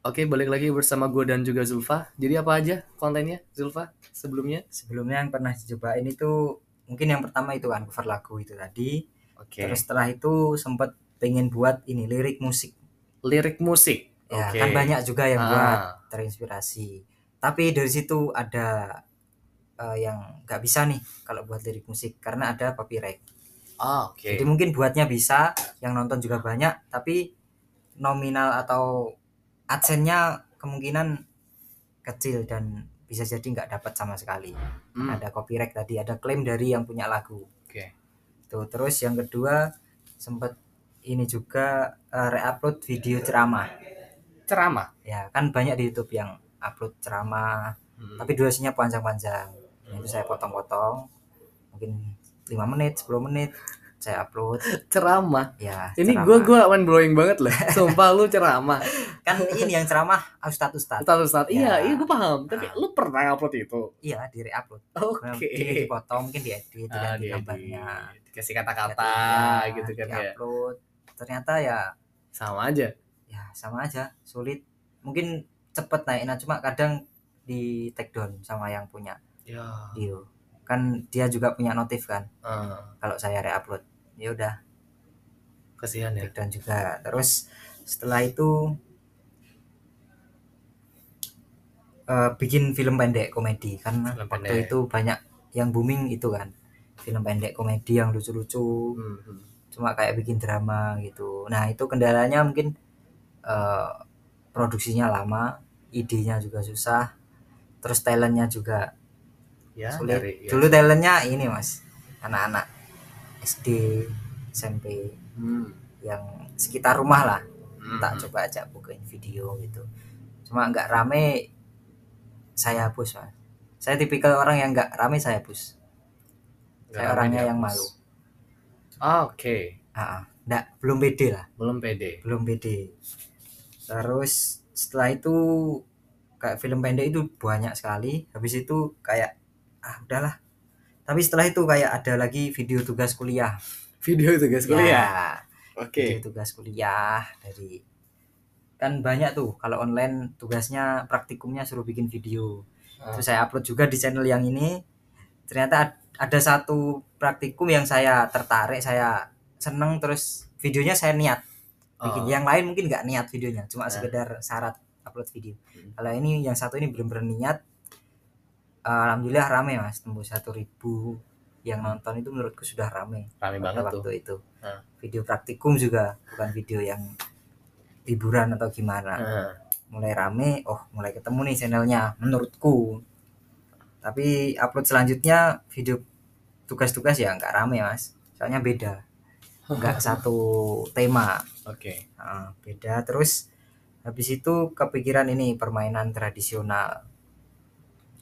Oke, balik lagi bersama gue dan juga Zulfa. Jadi apa aja kontennya Zulfa sebelumnya? sebelumnya yang pernah dicobain itu mungkin yang pertama itu kan cover lagu itu tadi Oke. terus setelah itu sempat pengen buat ini lirik musik lirik musik. ya Oke. kan banyak juga yang buat Ah, terinspirasi tapi dari situ ada eh, yang nggak bisa nih kalau buat lirik musik karena ada copyright ah, oke. jadi mungkin buatnya bisa yang nonton juga banyak tapi nominal atau adsense-nya kemungkinan kecil dan bisa jadi nggak dapat sama sekali Hmm, ada copyright tadi ada klaim dari yang punya lagu Oke. tuh terus yang kedua sempet ini juga eh, reupload video ceramah Ceramah. ya kan banyak di YouTube yang upload ceramah Hmm. tapi durasinya panjang-panjang Nah, itu saya potong-potong mungkin 5 menit 10 menit saya upload ceramah. ya Ini gue gue mind blowing banget loh. <laughs> Sumpah lu ceramah. kan ini yang ceramah ustad ustad Status status. Ya. Iya, iya gue paham. Tapi Ah. lu pernah upload itu? iya di reupload Oke. mungkin dipotong mungkin diedit Ah, dia gambarnya dikasih kata-kata Ya, gitu kan ya. diupload ternyata ya Sama aja. ya sama aja sulit mungkin cepet naiknya cuma kadang di take down sama yang punya Ya. kan dia juga punya notif kan ah, kalau saya reupload ya udah kasihan ya. down juga terus setelah itu eh, bikin film pendek komedi kan Film waktu pendek. itu banyak yang booming itu kan film pendek komedi yang lucu-lucu Hmm, hmm. cuma kayak bikin drama gitu nah itu kendalanya mungkin eh, produksinya lama idenya juga susah terus talentnya juga Ya, sulit dari ya. dulu talentnya ini mas anak-anak SD SMP Hmm. yang sekitar rumah lah. Hmm, tak coba ajak bukain video gitu. Cuma nggak rame saya hapus mas. Saya tipikal orang yang nggak rame saya hapus. Nggak saya orangnya yang malu. Ah, Oke, ah ah. nggak belum pede lah. Belum pede. belum pede. Terus setelah itu kayak film pendek itu banyak sekali. Habis itu kayak ah udahlah tapi setelah itu kayak ada lagi video tugas kuliah Video itu guys kuliah. Ya, Oke. video tugas kuliah dari kan banyak tuh kalau online tugasnya praktikumnya suruh bikin video Ah. terus saya upload juga di channel yang ini ternyata ad- ada satu praktikum yang saya tertarik saya seneng terus videonya saya niat bikin Oh. yang lain mungkin nggak niat videonya cuma Ah. sekedar syarat upload video Hmm. kalau ini yang satu ini belum berniat alhamdulillah rame mas. Tembus satu ribu yang nonton itu menurutku sudah rame. Rame banget tuh. waktu itu. Ah. video praktikum juga bukan video yang liburan atau gimana. Mulai rame oh mulai ketemu nih channelnya menurutku. Tapi upload selanjutnya video tugas-tugas ya nggak rame mas. Soalnya beda. Nggak <laughs> satu tema. Oke. Nah, beda. Terus habis itu kepikiran ini permainan tradisional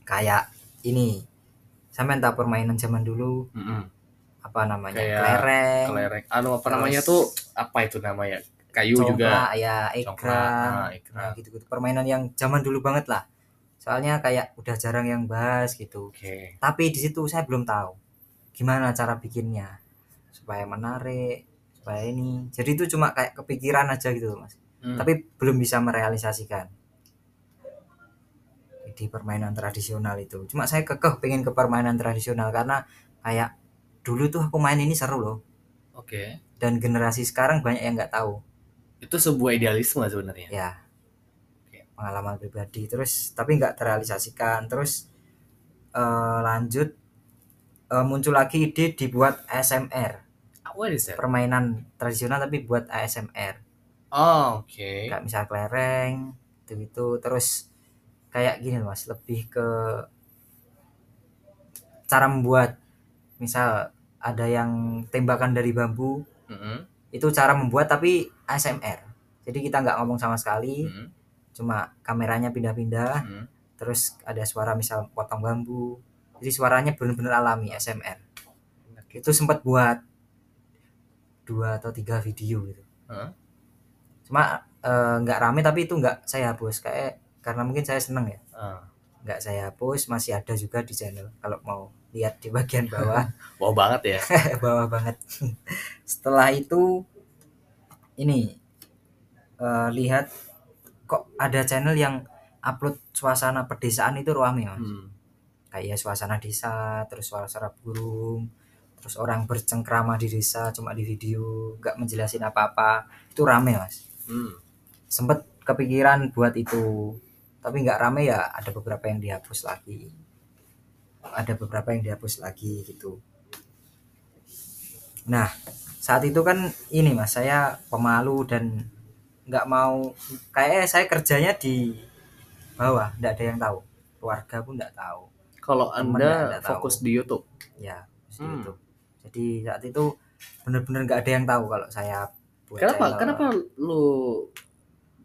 kayak ini sampai entah permainan zaman dulu Mm-mm. apa namanya Kayak kelereng Kelereng. Anu apa Terus- namanya tuh? Apa itu namanya? Kayu juga. ya egrang ah, nah, gitu-gitu permainan yang zaman dulu banget lah soalnya kayak udah jarang yang bahas gitu Oke. tapi di situ saya belum tahu gimana cara bikinnya supaya menarik supaya ini jadi itu cuma kayak kepikiran aja gitu mas Hmm. tapi belum bisa merealisasikan di permainan tradisional itu cuma saya kekeh pengen ke permainan tradisional karena kayak dulu tuh aku main ini seru loh Oke. dan generasi sekarang banyak yang nggak tahu Itu sebuah idealisme sebenarnya. ya Oke. pengalaman pribadi terus tapi nggak terrealisasikan terus eh, lanjut eh, muncul lagi ide dibuat ASMR What is that? permainan tradisional tapi buat ASMR Oh, oke. kayak misal kelereng itu gitu terus kayak gini loh, mas lebih ke cara membuat misal ada yang tembakan dari bambu Mm-mm. itu cara membuat tapi ASMR jadi kita nggak ngomong sama sekali Mm-mm. cuma kameranya pindah-pindah Mm-mm. terus ada suara misal potong bambu jadi suaranya benar-benar alami ASMR itu sempat buat dua atau tiga video gitu Hah? cuma eh, nggak rame tapi itu nggak saya hapus kayak karena mungkin saya seneng ya. Nggak saya hapus masih ada juga di channel. Kalau mau lihat di bagian bawah. <laughs> Wow banget ya. <laughs> bawah banget. Setelah itu ini eh, lihat kok ada channel yang upload suasana pedesaan itu ruame mas. Hmm. kayak suasana desa terus suara-suara burung terus orang bercengkrama di desa cuma di video nggak menjelasin apa-apa. Itu rame mas. Hmm. sempet kepikiran buat itu tapi nggak rame ya ada beberapa yang dihapus lagi ada beberapa yang dihapus lagi gitu nah saat itu kan ini mas saya pemalu dan nggak mau kayak saya kerjanya di bawah nggak ada yang tahu keluarga pun nggak tahu Kalau Anda nggak ada tahu. fokus di YouTube. ya di Hmm. YouTube. jadi saat itu bener-bener nggak ada yang tahu kalau saya buat Kenapa? channel. Kenapa lu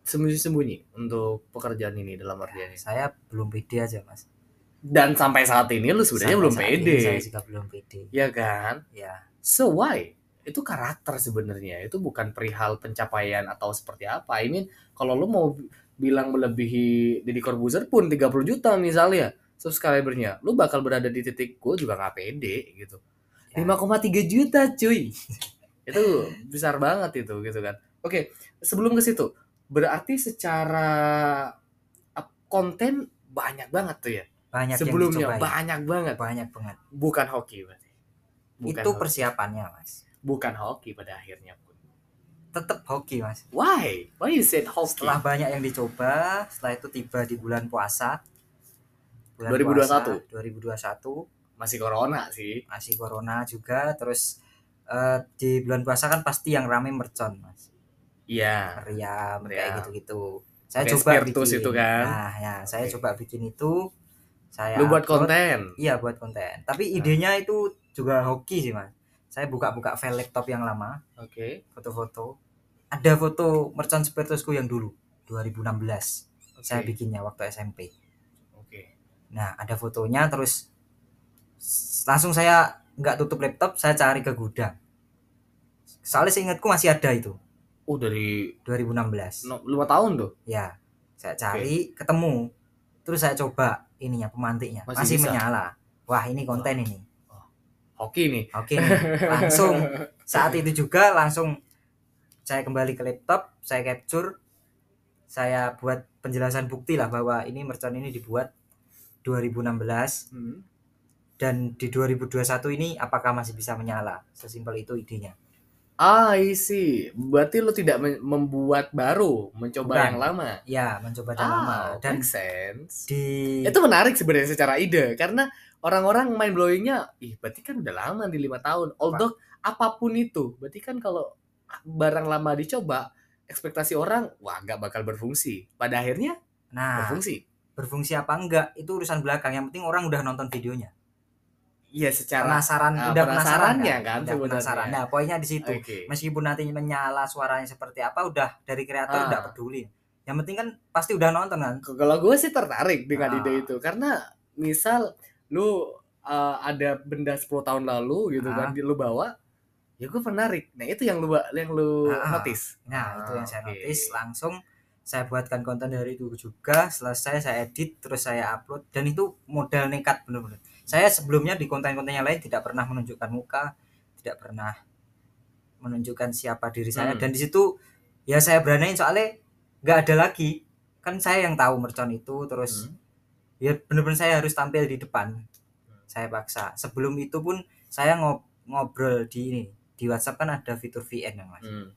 sembunyi-sembunyi untuk pekerjaan ini dalam artian ini? saya belum pede aja mas Dan sampai saat ini lu sebenarnya Sampai belum pede. saya juga belum pede Ya kan? ya So why? Itu karakter sebenarnya. Itu bukan perihal pencapaian atau seperti apa. I mean, kalau lu mau bilang melebihi Deddy Corbuzier pun 30 juta misalnya subscribernya, lu bakal berada di titik gue juga nggak pede gitu. Ya. 5,3 juta cuy. <laughs> itu besar banget itu gitu kan. Oke, sebelum ke situ, berarti secara konten banyak banget tuh ya. banyak Sebelumnya yang dicobain. banyak banget. banyak banget Bukan hoki berarti. Bukan itu hoki. persiapannya mas bukan hoki pada akhirnya pun. tetap hoki mas Why? Why you said hoki? setelah banyak yang dicoba setelah itu tiba di bulan puasa 2021. puasa, 2021 Masih corona sih. masih corona juga terus eh, di bulan puasa kan pasti yang rame mercon mas Iya. meriam kayak Meriam. gitu-gitu saya coba bikin itu kan. nah ya saya Oke. coba bikin itu saya Lu buat upload. konten. iya buat konten tapi Nah. idenya itu juga hoki sih mas saya buka-buka file laptop yang lama Oke. foto-foto ada foto mercon spiritusku yang dulu 2016 saya Oke. bikinnya waktu SMP Oke. nah ada fotonya terus langsung saya nggak tutup laptop saya cari ke gudang soalnya seingatku masih ada itu Oh dari 2016 no, lima tahun tuh. ya saya cari ketemu terus saya coba ininya pemantiknya Masih masih, bisa? menyala wah ini konten ini Hoki nih. oke nih. langsung saat itu juga langsung saya kembali ke laptop saya capture saya buat penjelasan bukti lah bahwa ini mercon ini dibuat 2016 Hmm. dan di 2021 ini apakah masih bisa menyala sesimpel itu idenya Ah, I see. Berarti lu tidak membuat baru, mencoba Bukan. yang lama. ya mencoba dan Ah, lama dan make sense. di Itu menarik sebenarnya secara ide karena orang-orang main blowingnya, ih berarti kan udah lama di lima tahun. Although apa pun itu, berarti kan kalau barang lama dicoba, ekspektasi orang wah nggak bakal berfungsi. Pada akhirnya nah berfungsi. berfungsi apa enggak itu urusan belakang yang penting orang udah nonton videonya Iya secara penasaran ah, udah penasaran kan, kan udah penasaran nah poinnya di situ Oke. meskipun nanti menyala suaranya seperti apa udah dari kreator Ah. udah peduli yang penting kan pasti udah nonton kan Kalau gue sih tertarik dengan Ah. ide itu karena misal lu uh, ada benda 10 tahun lalu gitu Ah. kan lu bawa ya gue menarik. Nah, itu yang lu yang lu Ah. notice. nah Ah, itu yang saya oke. notice langsung saya buatkan konten dari itu juga selesai saya edit terus saya upload dan itu modal nekat bener-bener saya sebelumnya di konten-konten yang lain tidak pernah menunjukkan muka tidak pernah menunjukkan siapa diri saya Hmm. dan di situ ya saya beraniin soalnya nggak ada lagi kan saya yang tahu mercon itu terus Hmm. ya bener-bener saya harus tampil di depan saya paksa sebelum itu pun saya ngob- ngobrol di ini di WhatsApp kan ada fitur VN kan mas Hmm.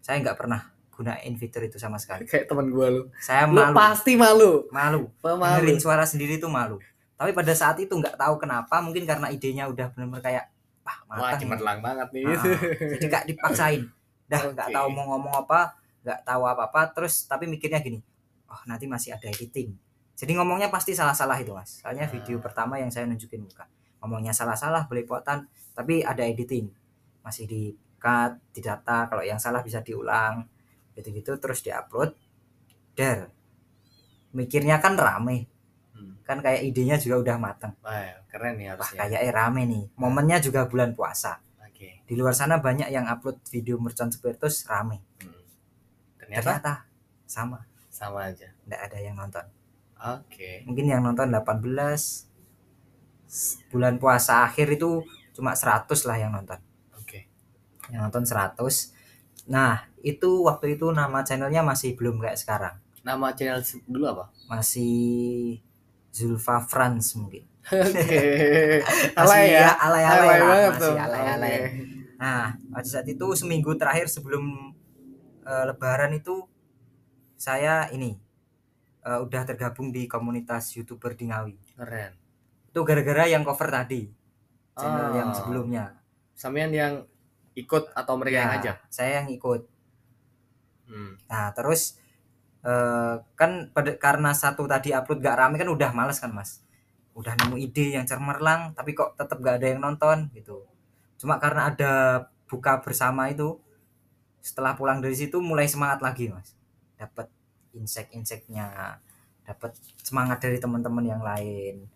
saya nggak pernah gunain fitur itu sama sekali <laughs> Kayak teman gue lu. saya Lu malu pasti malu. malu Pemalu. dengerin suara sendiri tuh malu tapi pada saat itu nggak tahu kenapa mungkin karena idenya udah bener-bener kayak wah Wah, matang ini." cemerlang banget nih. Ah, jadi nggak dipaksain dah nggak Oke. tahu mau ngomong apa nggak tahu apa-apa terus tapi mikirnya gini oh nanti masih ada editing jadi ngomongnya pasti salah-salah itu mas soalnya Ah. video pertama yang saya nunjukin muka ngomongnya salah-salah belepotan tapi ada editing masih di cut di data kalau yang salah bisa diulang gitu-gitu terus diupload der mikirnya kan rame. Kan kayak idenya juga udah matang Wah, keren nih wah harusnya. kayaknya rame nih momennya juga bulan puasa Oke. di luar sana banyak yang upload video mercon spiritus rame Hmm. Ternyata ternyata sama sama aja. nggak ada yang nonton Oke. mungkin yang nonton 18 S- bulan puasa akhir itu cuma 100 lah yang nonton Oke. yang nonton 100 nah itu waktu itu nama channelnya masih belum kayak sekarang Nama channel dulu apa? masih Zulfa Franz mungkin Oke. <laughs> Masih Alay ya. alay-alay Alay lah, banget masih tuh. alay-alay. Oke. Nah, pada saat itu seminggu terakhir sebelum eh, Lebaran itu saya ini eh, udah tergabung di komunitas youtuber di Ngawi. Keren. Itu gara-gara yang cover tadi channel Ah. yang sebelumnya. Samian yang ikut atau mereka yang Ya, ngajak? Saya yang ikut. Hmm. Nah, terus eh, kan pada karena satu tadi upload gak rame kan udah males kan mas? Udah nemu ide yang cemerlang tapi kok tetap gak ada yang nonton gitu. Cuma karena ada buka bersama itu setelah pulang dari situ mulai semangat lagi mas. Dapat insek-inseknya dapat semangat dari teman-teman yang lain.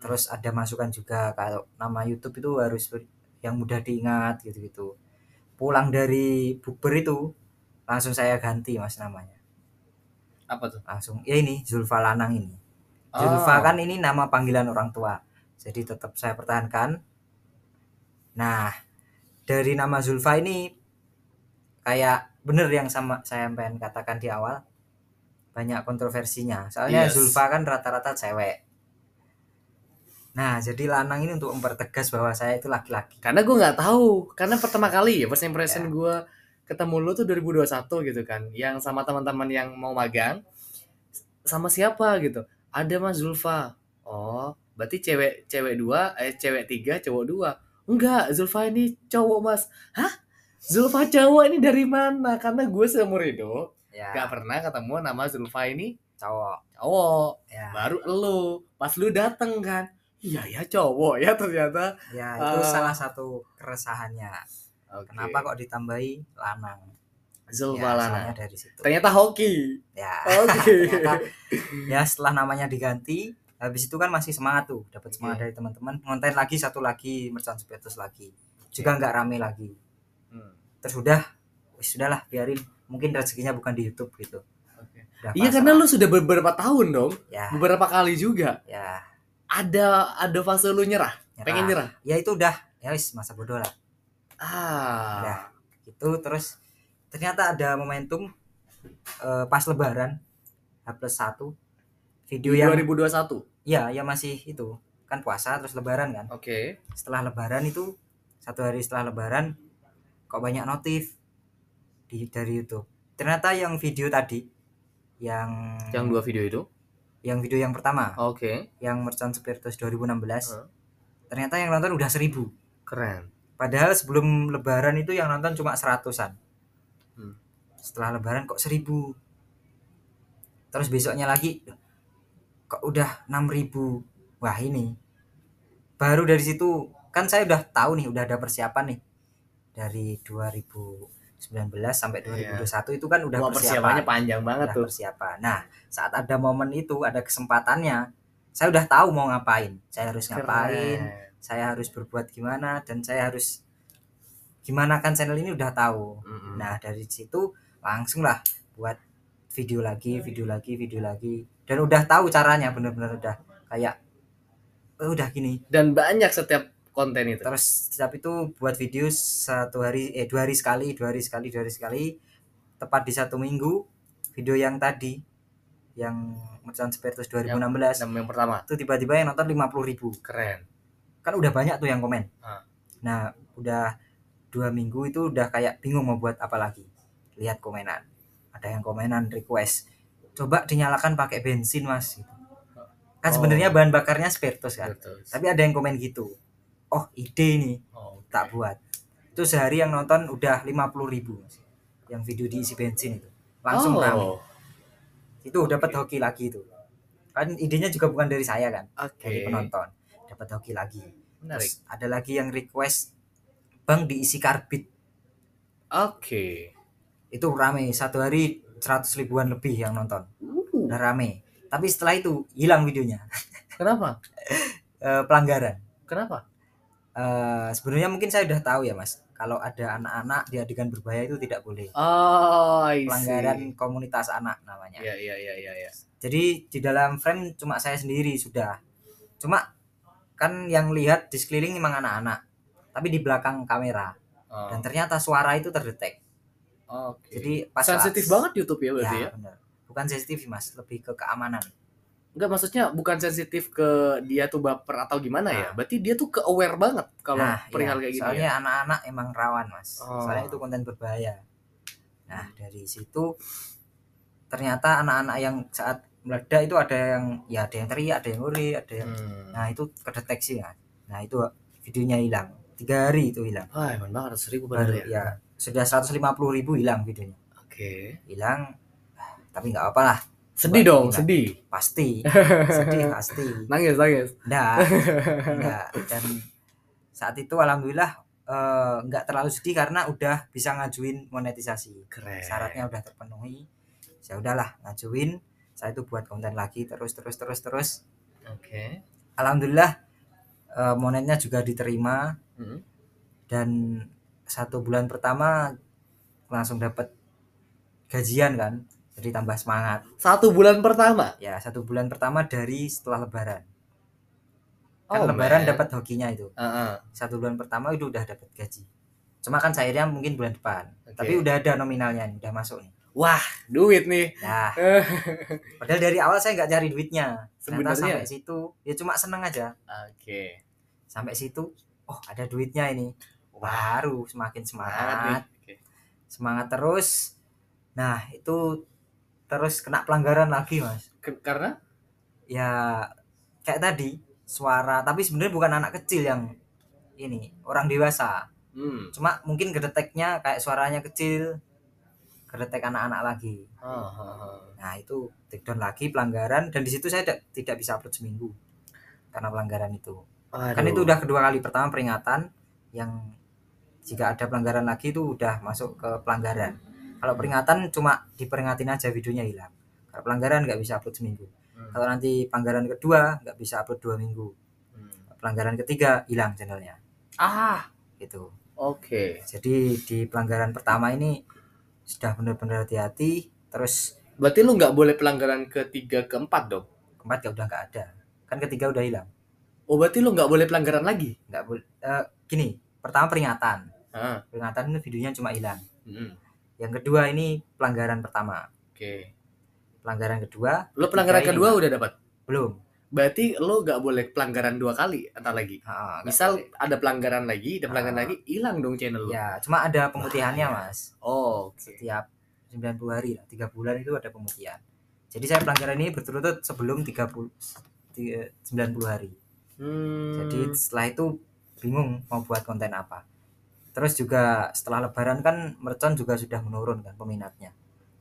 Terus ada masukan juga kalau nama YouTube itu harus yang mudah diingat gitu-gitu. Pulang dari bukber itu langsung saya ganti mas namanya Apa tuh? langsung ya ini Zulfa Lanang ini. Zulfa Oh, kan ini nama panggilan orang tua. Jadi tetap saya pertahankan. Nah dari nama Zulfa ini kayak bener yang sama saya pengen katakan di awal. Banyak kontroversinya. Soalnya Yes. Zulfa kan rata-rata cewek. Nah jadi lanang ini untuk mempertegas bahwa saya itu laki-laki. Karena gue nggak tahu. Karena pertama kali ya, first impression Ya. gue ketemu lu tuh 2021 gitu kan. Yang sama teman-teman yang mau magang. Sama siapa gitu. Ada Mas Zulfa. Oh, berarti cewek cewek dua, eh cewek tiga, cowok dua. Enggak, Zulfa ini cowok mas. Hah? Zulfa cowok ini dari mana? Karena gue seumur hidup ya gak pernah ketemu nama Zulfa ini cowok cowok. ya Baru lu, pas lu dateng kan. Iya ya cowok ya ternyata. ya itu Eh. salah satu keresahannya Oke. kenapa kok ditambahi lanang Zulfa ya, Lana? soalnya dari situ Ternyata hoki. ya Oke. <laughs> ternyata ya setelah namanya diganti habis itu kan masih semangat tuh dapat semangat Oke. dari teman-teman konten lagi satu lagi merchant spiritus lagi juga nggak rame lagi Hmm, terus udah wis sudahlah biarin mungkin rezekinya bukan di YouTube gitu oke. udah Iya karena lu sudah beberapa tahun dong, ya beberapa kali juga. ya Ada ada fase lu nyerah, nyerah. pengen nyerah. ya itu udah ya wis masa bodoh lah Ah. Udah. itu terus ternyata ada momentum eh, pas lebaran H plus satu video Di yang 2021. ya ya masih itu kan puasa terus lebaran kan Oke. setelah lebaran itu satu hari setelah lebaran kok banyak notif di dari YouTube ternyata yang video tadi yang Yang dua video itu. yang video yang pertama Oke. yang Merchant Spiritus 2016 Heeh. ternyata yang nonton udah seribu Keren. Padahal sebelum lebaran itu yang nonton cuma seratusan. Hmm. setelah lebaran kok seribu. Terus besoknya lagi kok udah 6000 wah ini. Baru dari situ kan saya udah tahu nih udah ada persiapan nih. Dari 2019 sampai 2021 itu kan udah Wah, persiapannya persiapan panjang banget udah tuh. persiapan. Nah saat ada momen itu ada kesempatannya saya udah tahu mau ngapain. Saya harus ngapain Keren. Saya harus berbuat gimana dan saya harus gimana kan channel ini udah tahu Mm-mm. nah dari situ langsung lah buat video lagi video lagi video lagi dan udah tahu caranya bener-bener udah kayak "Oh, udah gini Dan banyak setiap konten itu. terus setiap itu buat video satu hari eh dua hari sekali dua hari sekali dua hari sekali tepat di satu minggu video yang tadi yang Merchant Spiritus 2016 Nama yang pertama. itu tiba-tiba yang nonton 50.000 ribu Keren. Kan udah banyak tuh yang komen Ah. nah udah dua minggu itu udah kayak bingung mau buat apa lagi lihat komenan ada yang komenan request coba dinyalakan pakai bensin mas gitu. kan Oh. sebenarnya bahan bakarnya spiritus kan Betul. tapi ada yang komen gitu oh ide nih Oh, oke. tak buat itu sehari yang nonton udah 50.000 ribu Mas. yang video diisi bensin itu langsung oh. rame itu dapat hoki lagi itu kan idenya juga bukan dari saya kan Oke. dari penonton dapat hoki lagi. Menarik. Terus ada lagi yang request bang diisi karbit. Oke. itu rame satu hari 100 ribuan lebih yang nonton. Uh, udah rame. Tapi setelah itu hilang videonya. <laughs> Kenapa? Eh, pelanggaran. Kenapa? Eh, sebenarnya mungkin saya udah tahu ya mas. Kalau ada anak-anak di adegan berbahaya itu tidak boleh. Oh, pelanggaran komunitas anak namanya. Iya, iya, iya, iya, iya. jadi di dalam frame cuma saya sendiri sudah. Cuma kan yang lihat di sekeliling memang anak-anak tapi di belakang kamera Oh, dan ternyata suara itu terdetek Oke. jadi pas sensitif saat- banget YouTube ya berarti ya? ya, bener. bukan sensitif mas lebih ke keamanan Enggak maksudnya bukan sensitif ke dia tuh baper atau gimana ya? Nah. Berarti dia tuh ke aware banget kalau nah perihal iya. kayak gini soalnya ya. anak-anak emang rawan mas Oh. soalnya itu konten berbahaya nah dari situ ternyata anak-anak yang saat meledak itu ada yang ya ada yang teriak ada yang nguri ada yang Hmm. nah itu kedeteksi kan nah itu videonya hilang tiga hari itu hilang Wah, emang banget seribu baru ya. ya sudah 150.000 ribu hilang videonya Oke. hilang tapi nggak apa lah Sedih Buat dong, sedih. pasti <laughs> sedih pasti Nangis, nangis. enggak enggak <laughs> dan saat itu alhamdulillah eh, nggak terlalu sedih karena udah bisa ngajuin monetisasi Keren. syaratnya udah terpenuhi ya udahlah ngajuin saya itu buat konten lagi terus terus terus terus Oke. alhamdulillah eh, monetnya juga diterima Hmm. dan satu bulan pertama langsung dapat gajian kan jadi tambah semangat Satu bulan pertama. ya satu bulan pertama dari setelah lebaran kan Oh, lebaran dapat hokinya itu Heeh. satu bulan pertama itu udah dapat gaji cuma kan cairnya mungkin bulan depan Oke. tapi udah ada nominalnya nih udah masuk nih Wah, duit nih. nah <laughs> padahal dari awal saya nggak cari duitnya. Ternyata Sebenarnya? sampai situ ya cuma seneng aja. Oke. sampai situ oh ada duitnya ini. Baru semakin Semangat Oke. semangat terus. Nah itu terus kena pelanggaran lagi mas. Ke- Karena? Ya kayak tadi suara tapi sebenarnya bukan anak kecil yang ini orang dewasa. Hmm. cuma mungkin kedeteknya kayak suaranya kecil kedetek anak-anak lagi Ah, ah, ah. nah itu take down lagi pelanggaran dan di situ saya tidak, tidak bisa upload seminggu karena pelanggaran itu kan Aduh. itu udah kedua kali pertama peringatan yang jika ada pelanggaran lagi itu udah masuk ke pelanggaran kalau peringatan cuma diperingatin aja videonya hilang kalau pelanggaran nggak bisa upload seminggu Hmm. kalau nanti pelanggaran kedua nggak bisa upload dua minggu Hmm. pelanggaran ketiga hilang channelnya Ah, gitu oke. jadi di pelanggaran pertama ini sudah benar-benar hati-hati terus Berarti lu nggak boleh pelanggaran ketiga keempat dong? keempat ya udah nggak ada kan ketiga udah hilang Oh, berarti lu nggak boleh pelanggaran lagi? nggak boleh eh, gini pertama peringatan Ah. peringatan ini videonya cuma hilang Hmm. yang kedua ini pelanggaran pertama Oke. pelanggaran kedua Lu pelanggaran kedua hilang. udah dapat. belum Berarti lu nggak boleh pelanggaran dua kali entar lagi. Ha, Misal boleh. ada pelanggaran lagi, ada pelanggaran Ah. lagi, hilang dong channel lu. ya cuma ada pemutihannya Bahaya. mas Oh, oke. setiap 90 hari lah tiga bulan itu ada pemutihan jadi saya pelanggaran ini berturut-turut sebelum 30 ti- 90 hari Hmm. jadi setelah itu bingung mau buat konten apa terus juga setelah lebaran kan mercon juga sudah menurun kan peminatnya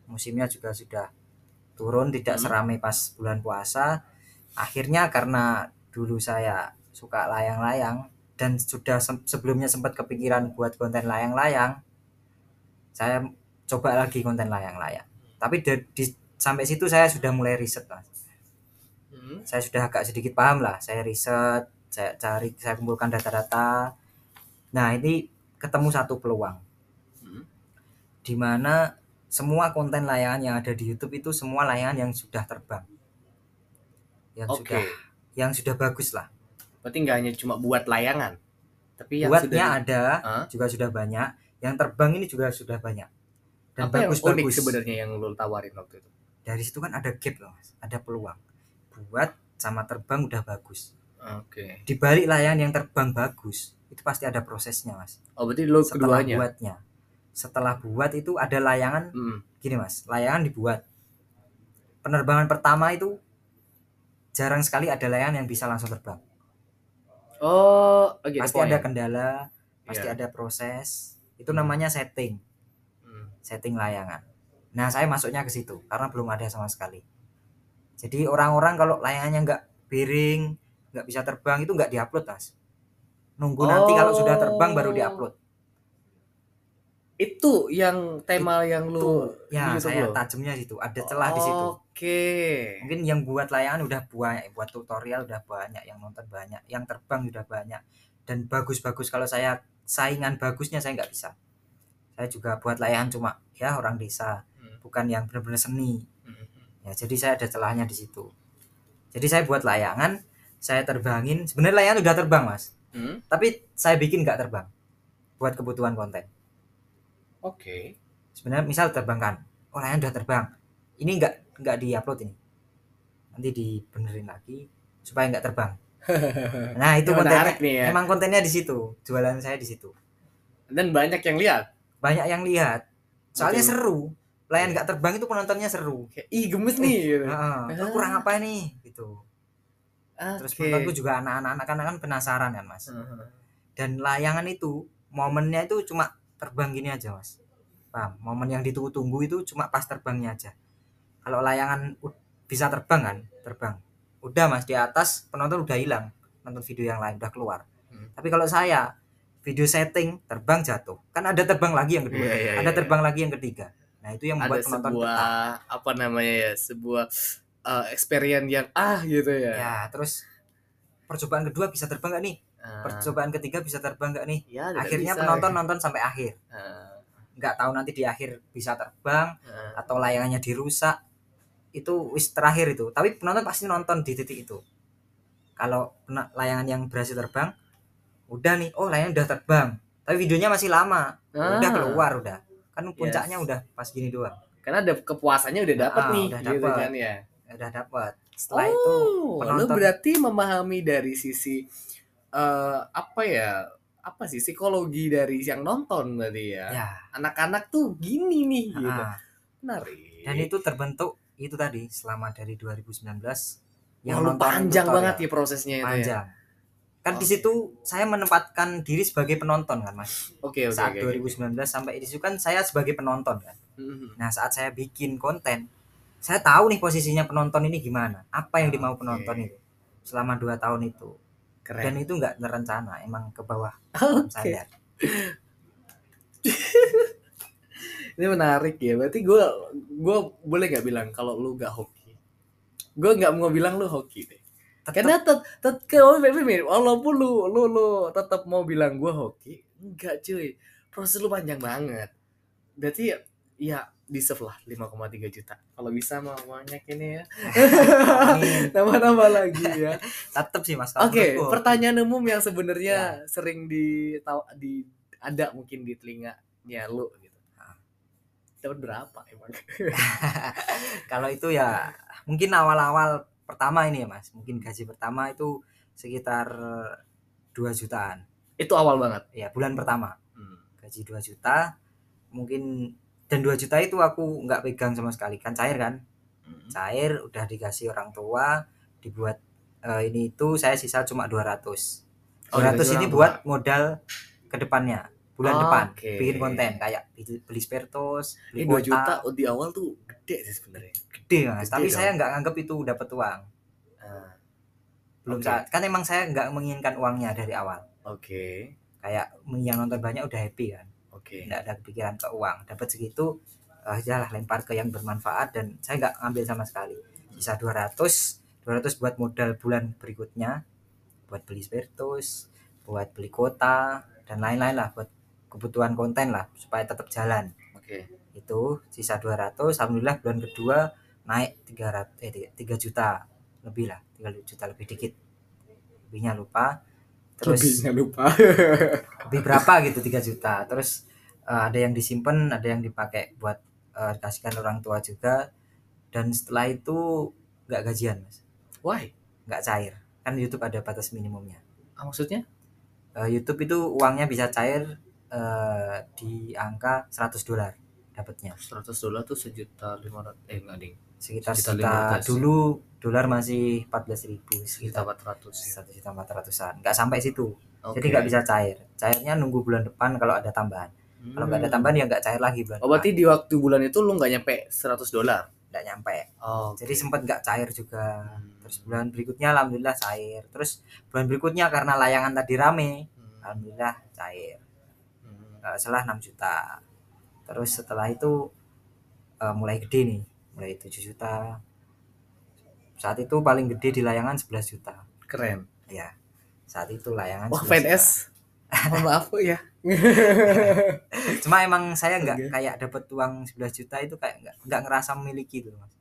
musimnya juga sudah turun tidak Hmm. seramai pas bulan puasa akhirnya karena dulu saya suka layang-layang dan sudah sem- sebelumnya sempat kepikiran buat konten layang-layang saya coba lagi konten layang-layang tapi da- di- sampai situ saya sudah mulai riset mas. Hmm. saya sudah agak sedikit paham lah. Saya riset saya cari saya kumpulkan data-data. Nah ini ketemu satu peluang. Hmm. di mana semua konten layangan yang ada di YouTube itu semua layangan yang sudah terbang yang Oke. sudah yang sudah bagus lah Berarti nggak hanya cuma buat layangan, tapi yang buatnya sudah di- ada Hah? juga sudah banyak yang terbang ini juga sudah banyak dan apa yang unik bagus-bagus sebenarnya yang lu tawarin waktu itu? dari situ kan ada gap loh mas ada peluang buat sama terbang udah bagus Oke. di balik layangan yang terbang bagus itu pasti ada prosesnya mas Oh, berarti lu setelah keduanya. buatnya setelah buat itu ada layangan Hmm. gini mas layangan dibuat penerbangan pertama itu jarang sekali ada layangan yang bisa langsung terbang Oh, oke. pasti ada kendala pasti Iya. ada proses itu Hmm. namanya setting Hmm. setting layangan nah saya masuknya ke situ karena belum ada sama sekali jadi orang-orang kalau layangannya nggak piring nggak bisa terbang itu nggak diupload mas nunggu nanti kalau sudah terbang baru Oh. diupload Itu yang tema yang lu ya saya tajamnya situ ada celah di situ Oke. Mungkin yang buat layangan udah banyak buat tutorial udah banyak yang nonton banyak yang terbang udah banyak. Dan bagus-bagus kalau saya saingan bagusnya saya nggak bisa. Saya juga buat layangan cuma ya orang desa Hmm. bukan yang benar-benar seni. Hmm. ya jadi saya ada celahnya di situ. Jadi saya buat layangan saya terbangin. Sebenarnya layangan udah terbang mas. Hmm. tapi saya bikin nggak terbang buat kebutuhan konten. Oke. sebenarnya misal terbangkan oh layangan udah terbang ini nggak nggak diupload ini. Nanti dibenerin lagi supaya nggak terbang. <laughs> Nah itu Ini kontennya. nih ya. emang kontennya di situ. Jualan saya di situ. Dan banyak yang lihat. banyak yang lihat. Soalnya Betul. seru. Layan nggak terbang itu penontonnya seru. Kayak, ih gemes nih gitu. Heeh, "Oh, kurang apa nih gitu. Terus Oke. penontonku juga anak-anak kan kan penasaran kan mas? Heeh. dan layangan itu momennya itu cuma terbang gini aja mas. Paham? Momen yang ditunggu-tunggu itu cuma pas terbangnya aja kalau layangan bisa terbang kan? Terbang. Udah mas di atas penonton udah hilang nonton video yang lain udah keluar. Hmm. tapi kalau saya video setting terbang jatuh. Kan ada terbang lagi yang kedua. Iya, iya, ada iya. terbang lagi yang ketiga. Nah itu yang ada membuat penonton sebuah betah. apa namanya ya sebuah uh, experience yang ah gitu ya, ya terus percobaan kedua bisa terbang nggak nih? Ah, percobaan ketiga bisa terbang nggak nih? Ya, akhirnya bisa. penonton nonton sampai akhir. Ah, nggak tahu nanti di akhir bisa terbang ah. atau layangannya dirusak itu wis terakhir itu. Tapi penonton pasti nonton di titik itu. Kalau layangan yang berhasil terbang udah nih. Oh layangan udah terbang. Tapi videonya masih lama. Udah Ah. keluar udah. Kan puncaknya Yes. udah pas gini doang. Karena ada kepuasannya udah dapet Ah, nih udah gitu dapet. kan ya. Udah dapat setelah itu oh, lo penonton- berarti memahami dari sisi eh apa ya apa sih psikologi dari yang nonton berarti ya? Ya. Anak-anak tuh gini nih gitu. Ah, menarik. Dan itu terbentuk itu tadi selama dari 2019 yang lu panjang banget ya prosesnya itu ya? Panjang. Kan di Oke. situ saya menempatkan diri sebagai penonton kan mas? Oke oke saat oke, oke. 2019 sampai di situ kan saya sebagai penonton kan. Mhm. nah saat saya bikin konten saya tahu nih posisinya penonton ini gimana apa yang dimau penonton itu selama dua tahun itu. Dan keren itu nggak terencana emang ke bawah <laughs> oke. sadar <laughs> ini menarik ya. Berarti gue gue boleh gak bilang kalau lu gak hoki? Gue nggak mau bilang lu hoki deh. Tetep- karena tet tet kalau walaupun lu lu lu tetap mau bilang gue hoki enggak cuy. Proses lu panjang banget. Berarti ya, ya deserve lah 5,3 juta. Kalau bisa mau banyak ini ya. <laughs> Tambah-tambah lagi ya. Tetep sih mas. Oke menurutku. pertanyaan umum yang sebenarnya sering di di ada mungkin di telinganya lu dapat berapa emang? <laughs> Kalau itu ya mungkin awal-awal pertama ini ya mas. Mungkin gaji pertama itu sekitar 2 jutaan. Itu awal banget? Ya bulan pertama. Hmm. gaji 2 juta mungkin dan 2 juta itu aku nggak pegang sama sekali. Kan cair kan? Hmm. cair udah dikasih orang tua dibuat eh, ini itu saya sisa cuma 200 Oh, 200 dikasih ini buat modal ke depannya bulan Oh, depan oke. bikin konten kayak beli, beli spiritus ini beli 2 juta di awal tuh gede sih sebenarnya. Gede mas. Gede tapi dong. saya nggak anggap itu dapat uang. Ah, belum Oke. saat kan emang saya nggak menginginkan uangnya dari awal. Oke. Kayak yang nonton banyak udah happy kan? Oke. Nggak ada pikiran ke uang. Dapat segitu eh lah lempar ke yang bermanfaat. Dan saya nggak ngambil sama sekali. Sisa 200 200 buat modal bulan berikutnya. Buat beli spiritus buat beli kuota dan lain-lain lah buat kebutuhan konten lah supaya tetap jalan. Oke. Itu sisa 200 alhamdulillah bulan kedua naik 300 eh 3 juta lebih lah 3 juta lebih dikit. Lebihnya lupa. Terus lebihnya lupa. <laughs> lebih berapa gitu 3 juta. Terus eh, ada yang disimpan ada yang dipakai buat eh, dikasihkan orang tua juga. Dan setelah itu nggak gajian mas. Why? Nggak cair. Kan YouTube ada batas minimumnya. Ah, maksudnya? Eh, YouTube itu uangnya bisa cair eh, di angka 100 dolar dapatnya. 100 dolar tuh sejuta lima ratus eh enggak ding. Sekitar Sejuta sejuta 500. dulu dolar masih 14.000 ribu sekitar empat ratus ya. satu juta empat ratusan. Nggak sampai situ. Oke. jadi nggak bisa cair. Cairnya nunggu bulan depan kalau ada tambahan. Kalau nggak ada Hmm. tambahan ya nggak cair lagi bulan oh berarti di waktu bulan itu lu nggak nyampe 100 dolar? Depan. nggak nyampe. Oh jadi sempat nggak cair juga. Hmm. terus bulan berikutnya alhamdulillah cair. Terus bulan berikutnya karena layangan tadi rame alhamdulillah cair Eh, setelah 6 juta. Terus setelah itu eh, mulai gede nih mulai 7 juta. Saat itu paling gede di layangan 11 juta. Keren. Ya saat itu layangan wah 11 PNS mohon maaf ya. <laughs> Cuma emang saya nggak kayak dapet uang 11 juta itu kayak nggak nggak ngerasa memiliki itu mas.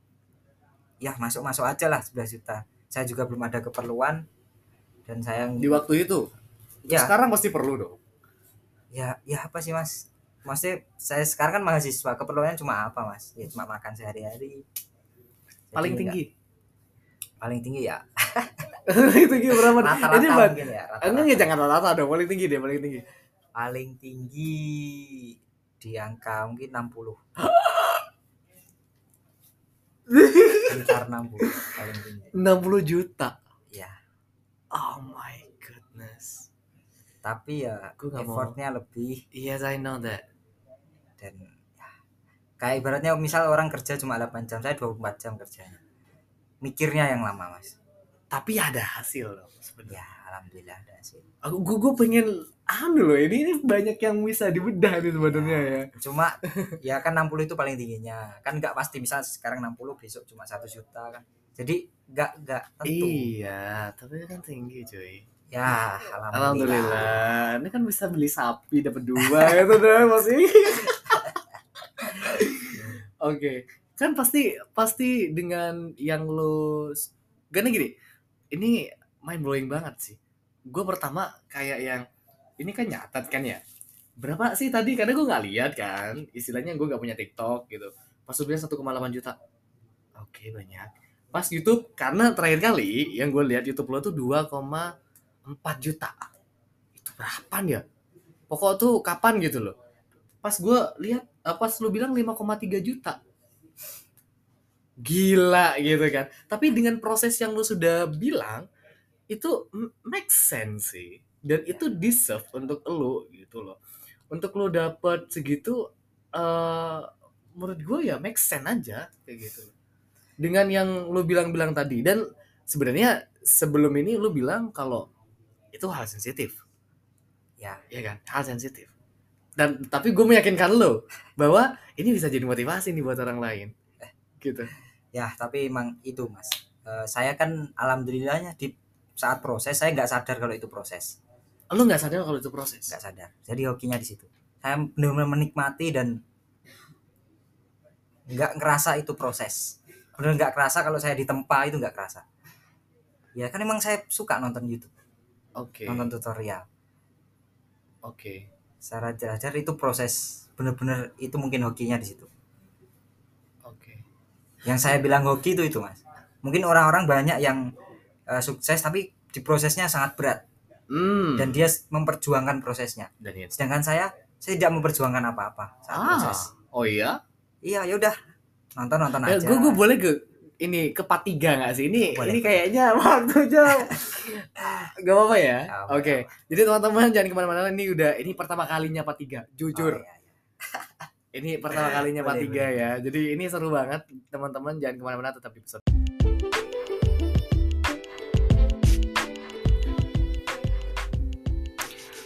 Ya masuk masuk aja lah 11 juta. Saya juga belum ada keperluan dan saya di waktu itu? Ya. Sekarang pasti perlu dong ya ya apa sih mas? Maksudnya saya sekarang kan mahasiswa keperluannya cuma apa mas? Ya cuma makan sehari-hari. Jadi paling nggak- tinggi? Paling tinggi ya. Paling tinggi berapa? <laughs> Rata-rata ini buat mungkin ya enggak rata-rata. enggak jangan rata dong. Paling tinggi deh paling tinggi. Paling tinggi di angka mungkin 60 <laughs> sekitar 60 paling tinggi. 60 juta? Ya oh my tapi ya nggak mau. effortnya lebih yes I know that dan ya, kayak ibaratnya misal orang kerja cuma 8 jam saya 24 jam kerjanya mikirnya yang lama mas Tapi ada hasil dong sebenarnya. ya alhamdulillah ada sih Aku gue gue pengen anu loh ini, ini banyak yang bisa dibedah nih sebenarnya ya. cuma <laughs> ya kan 60 itu paling tingginya kan nggak pasti misal sekarang 60 besok cuma satu juta kan jadi nggak nggak tentu Iya, tapi kan tinggi cuy. Ya alhamdulillah, Alhamdulillah. Ini kan bisa beli sapi dapat dua <laughs> gitu deh masih. <laughs> Oke, kan pasti pasti dengan yang lo karena gini, ini mind blowing banget sih. Gue pertama kayak yang ini kan nyatat kan ya. Berapa sih tadi? Karena gue nggak lihat kan. Istilahnya gue nggak punya TikTok gitu. Pas lu bilang 1,8 juta. Oke banyak. Pas YouTube karena terakhir kali yang gue lihat YouTube lo tuh 2,4 juta. Itu berapa ya? Pokok tuh kapan gitu loh. Pas gue lihat, eh, pas lu bilang 5,3 juta. Gila gitu kan. Tapi dengan proses yang lu sudah bilang, itu make sense sih. Dan itu deserve untuk lu gitu loh. Untuk lu dapet segitu, eh menurut gue ya make sense aja kayak gitu. Dengan yang lu bilang-bilang tadi. Dan sebenarnya sebelum ini lu bilang kalau itu hal sensitif. Ya. Ya kan? Hal sensitif. Dan tapi gue meyakinkan lo bahwa ini bisa jadi motivasi nih buat orang lain. Gitu. Ya tapi emang itu mas. Eh, saya kan alhamdulillahnya di saat proses saya nggak sadar kalau itu proses. Lo nggak sadar kalau itu proses? Nggak sadar. Jadi hokinya di situ. Saya benar-benar menikmati dan nggak ngerasa itu proses. Benar nggak kerasa kalau saya ditempa itu nggak kerasa. Ya kan emang saya suka nonton YouTube oke. Nonton tutorial. Oke. Secara belajar itu proses bener-bener itu mungkin hokinya di situ. Oke. Yang saya bilang hoki itu itu mas. Mungkin orang-orang banyak yang eh, sukses tapi di prosesnya sangat berat. Hmm. Dan dia memperjuangkan prosesnya. Dan itu. Sedangkan saya saya tidak memperjuangkan apa-apa saat proses. Ah oh iya? Iya yaudah nonton nonton Eh, aja. gue gue boleh ke ini ke part tiga nggak sih? Ini Boleh. ini kayaknya <laughs> waktunya gak apa-apa ya? Oke jadi teman-teman jangan ke mana-mana ini udah ini pertama kalinya part tiga jujur. Oh, iya, iya. <laughs> ini pertama kalinya part tiga ya jadi ini seru banget. Teman-teman jangan ke mana-mana tetap di episode.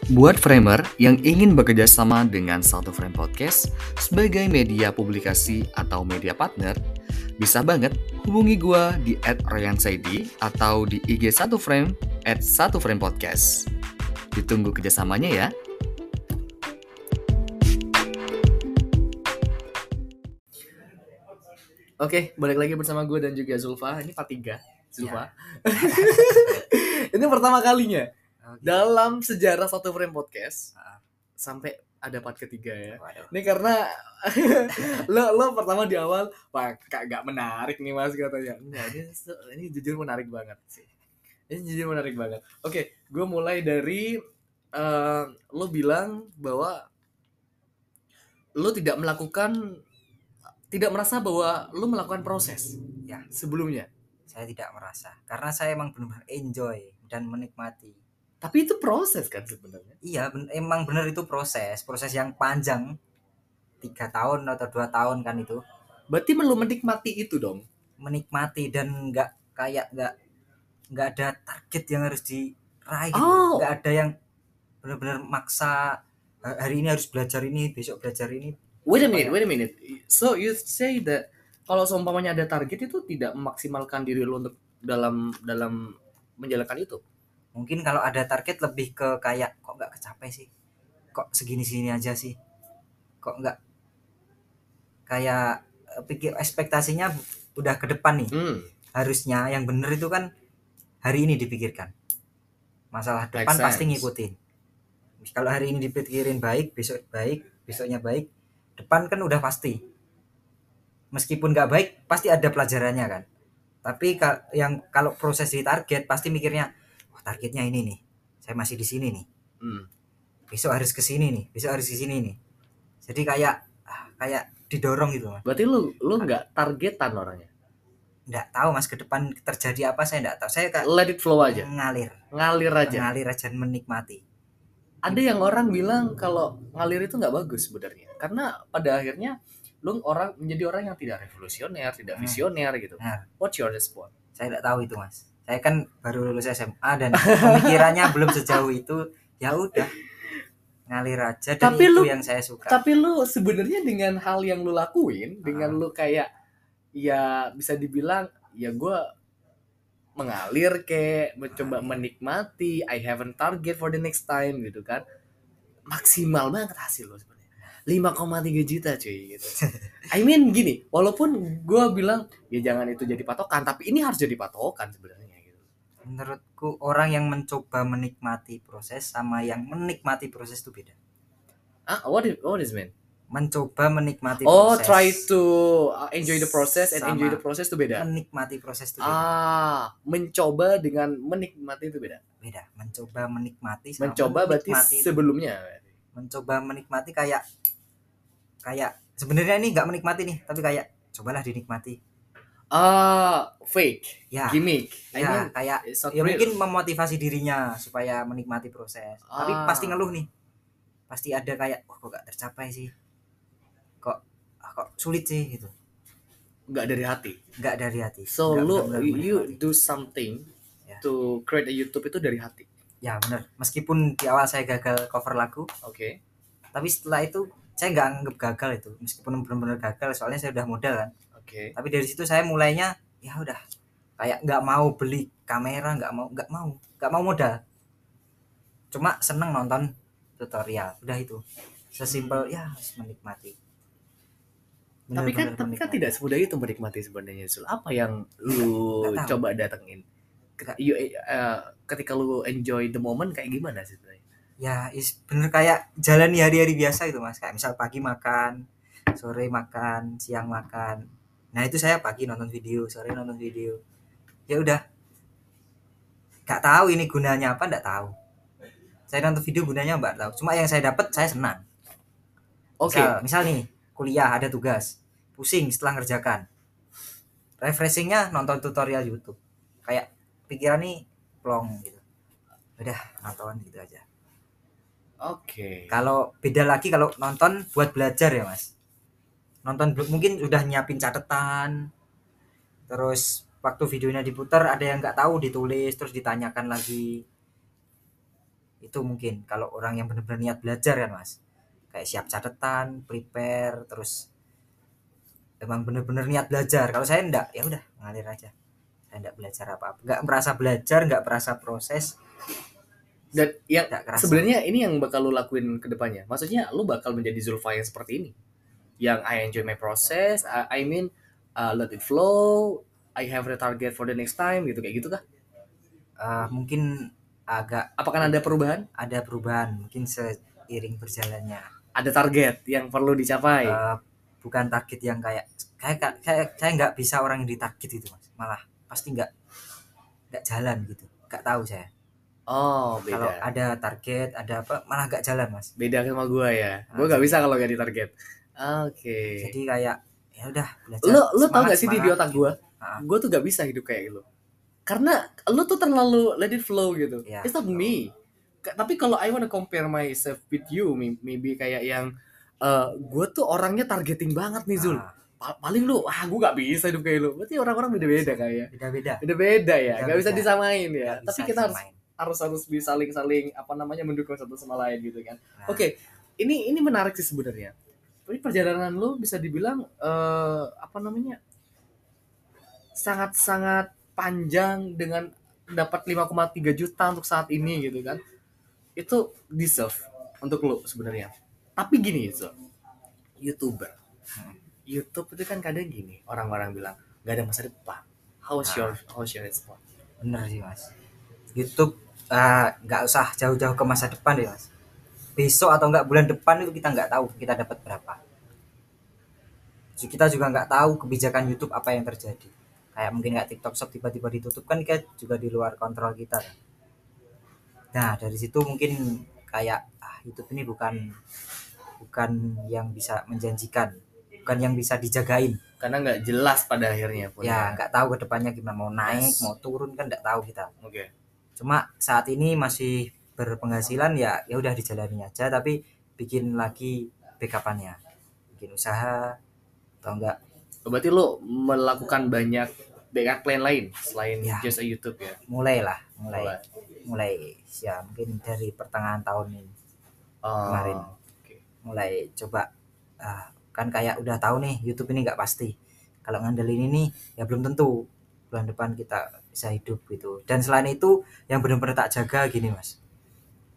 Buat framer yang ingin bekerja sama dengan Satu Frame Podcast sebagai media publikasi atau media partner, bisa banget hubungi gua di @ryansaidi atau di IG Satu Frame at Satu Frame Podcast. Ditunggu kerjasamanya ya. Oke, balik lagi bersama gue dan juga Zulfa. Ini part 3. Zulfa. Iya. <laughs> ini pertama kalinya Oke. dalam sejarah satu frame podcast Ah. sampai ada part ketiga ya. Waduh. Ini karena <laughs> lo lo pertama di awal, pak kak gak menarik nih mas katanya. Enggak, ini ini jujur menarik banget sih. Ini jujur menarik banget. Oke, gue mulai dari eh, lo bilang bahwa lo tidak melakukan tidak merasa bahwa lo melakukan proses Ya. sebelumnya. saya tidak merasa karena saya emang benar-benar enjoy dan menikmati Tapi itu proses kan sebenarnya. iya ben- emang benar itu proses proses yang panjang tiga tahun atau dua tahun kan itu Berarti lo menikmati itu dong. menikmati dan nggak kayak nggak nggak ada target yang harus diraih gitu. Oh. nggak ada yang benar-benar maksa "Ha- hari ini harus belajar ini besok belajar ini Wait a minute, ya? wait a minute. So you say that kalau seumpamanya ada target itu tidak memaksimalkan diri lo untuk dalam dalam menjalankan itu. Mungkin kalau ada target lebih ke kayak kok nggak kecapai sih? Kok segini-segini aja sih? Kok nggak? Kayak eh, pikir ekspektasinya udah ke depan nih. Hmm. harusnya yang bener itu kan hari ini dipikirkan. Masalah Make depan pasti sense. ngikutin. Kalau hari ini dipikirin baik besok baik besoknya baik depan kan udah pasti. Meskipun nggak baik pasti ada pelajarannya kan. Tapi yang kalau proses di target pasti mikirnya wah targetnya ini nih. Saya masih di sini nih. Hmm. besok harus ke sini nih. Besok harus ke sini nih. Jadi kayak ah, kayak didorong gitu mas. Berarti lo lo nggak targetan orangnya. nggak tahu mas ke depan terjadi apa saya nggak tahu. Saya kayak Let it flow aja, ngalir. Ngalir aja. ngalir aja menikmati. Ada yang orang bilang kalau ngalir itu nggak bagus sebenarnya, karena pada akhirnya lu orang menjadi orang yang tidak revolusioner tidak Hmm. visioner gitu. Benar. what's your response? Saya tidak tahu itu mas saya kan baru lulus SMA dan pemikirannya <laughs> belum sejauh itu. Ya udah ngalir aja. Dan Tapi itu lu- yang saya suka. tapi lu sebenarnya dengan hal yang lu lakuin dengan Ah. lu kayak ya bisa dibilang ya gue mengalir kayak mencoba menikmati I have a target for the next time gitu kan. Maksimal banget hasil lo sebenarnya. 5,3 juta cuy gitu. <laughs> I mean gini walaupun gue bilang ya jangan itu jadi patokan tapi ini harus jadi patokan sebenarnya menurutku orang yang mencoba menikmati proses sama yang menikmati proses itu beda ah what is, what is mean mencoba menikmati oh proses try to uh, enjoy the process and Sama. enjoy the process itu beda menikmati proses itu beda. Ah, mencoba dengan menikmati itu beda. beda mencoba menikmati sama Mencoba berarti menikmati itu. sebelumnya. mencoba menikmati kayak kayak sebenarnya ini nggak menikmati nih tapi kayak cobalah dinikmati Ah, fake, ya gimmick. I ya mean, kayak ya real. mungkin memotivasi dirinya supaya menikmati proses tapi Ah. pasti ngeluh nih pasti ada kayak wah kok gak tercapai sih kok ah, kok sulit sih gitu nggak dari hati. nggak dari hati So Nggak lu benar-benar you menikmati. do something Ya. to create a YouTube itu dari hati. ya benar meskipun di awal saya gagal cover lagu Oke. tapi setelah itu saya nggak anggap gagal itu meskipun benar-benar gagal soalnya saya udah modal kan Oke. tapi dari situ saya mulainya ya udah kayak nggak mau beli kamera nggak mau nggak mau nggak mau modal cuma seneng nonton tutorial udah itu sesimpel ya harus menikmati Tapi kan tapi kan menikmati. tidak semudah itu menikmati sebenarnya Sul. Apa yang lu tahu. coba datengin? Ketika, you, eh, ketika lu enjoy the moment kayak gimana sih sebenarnya? ya is bener kayak jalani hari-hari biasa itu mas kayak misal pagi makan sore makan siang makan nah itu saya pagi nonton video sore nonton video. Ya udah. Nggak tahu ini gunanya apa nggak tahu. Saya nonton video gunanya nggak tahu. Cuma yang saya dapat saya senang. Oke. misal, misal nih kuliah ada tugas. Pusing setelah ngerjakan. Refreshingnya nonton tutorial YouTube. Kayak pikiran nih plong gitu. Udah nonton gitu aja. Oke. kalau beda lagi kalau nonton buat belajar ya mas nonton bel- mungkin udah nyiapin catatan. Terus waktu videonya diputar ada yang nggak tahu ditulis terus ditanyakan lagi. Itu mungkin kalau orang yang benar-benar niat belajar kan mas. Kayak siap catatan prepare terus emang bener-bener niat belajar. Kalau saya enggak ya udah ngalir aja. Saya enggak belajar apa-apa. Nggak merasa belajar nggak merasa proses. Dan yang sebenarnya ini yang bakal lu lakuin ke depannya. Maksudnya lu bakal menjadi Zulfa yang seperti ini. Yang I enjoy my process, I, I mean uh, let it flow, I have the target for the next time gitu kayak gitu kah? Eh, mungkin agak Apakah ada perubahan? ada perubahan mungkin seiring berjalannya Ada target yang perlu dicapai. Eh, bukan target yang kayak kayak kayak saya nggak bisa orang yang ditarget itu mas malah pasti nggak nggak jalan gitu nggak tahu saya oh, kalau beda. ada target ada apa malah nggak jalan mas Beda sama gua ya. Gua Ah, nggak bisa kalau nggak di target. Oke. jadi kayak ya udah belajar Lu lu tau gak sih di, otak gua? Ah. Gua tuh gak bisa hidup kayak lu. Karena lu tuh terlalu let it flow gitu. Iya. It's not me. Ka- Tapi kalau I wanna compare myself with you, may- maybe kayak yang eh gue tuh orangnya targeting banget nih Zul. Ah, Pa- paling lu, ah gue gak bisa hidup kayak lu. Berarti orang-orang beda-beda kayak. beda-beda Beda-beda ya, gak bisa disamain ya. Nggak Tapi bisa kita harus disamain. harus harus bisa saling-saling apa namanya mendukung satu sama lain gitu kan. Nah, Oke, ini ini menarik sih sebenarnya. Tapi perjalanan lu bisa dibilang eh apa namanya sangat-sangat panjang dengan dapat 5,3 juta untuk saat ini gitu kan. Itu deserve untuk lu sebenarnya. Tapi gini so, youtuber, YouTube itu kan kadang gini orang-orang bilang nggak ada masa depan. How's your how's your response? bener sih mas YouTube eh, nggak usah jauh-jauh ke masa depan deh mas besok atau enggak bulan depan itu kita nggak tahu kita dapat berapa kita juga nggak tahu kebijakan YouTube apa yang terjadi kayak mungkin nggak TikTok Shop tiba-tiba ditutup kan kita juga di luar kontrol kita nah dari situ mungkin kayak ah, YouTube ini bukan bukan yang bisa menjanjikan bukan yang bisa dijagain Karena nggak jelas pada akhirnya pun. ya nggak tahu ke depannya gimana mau naik Yes. mau turun kan nggak tahu kita Oke. cuma saat ini masih berpenghasilan ya ya udah dijalani aja tapi bikin lagi backupannya bikin usaha atau enggak berarti lo melakukan banyak backup plan lain selain Ya. just a YouTube ya mulai lah mulai Mulai. mulai ya mungkin dari pertengahan tahun ini Oh, Kemarin. oke. mulai coba ah, kan kayak udah tahu nih YouTube ini nggak pasti kalau ngandelin ini ya belum tentu bulan depan kita bisa hidup gitu dan selain itu yang benar-benar tak jaga gini mas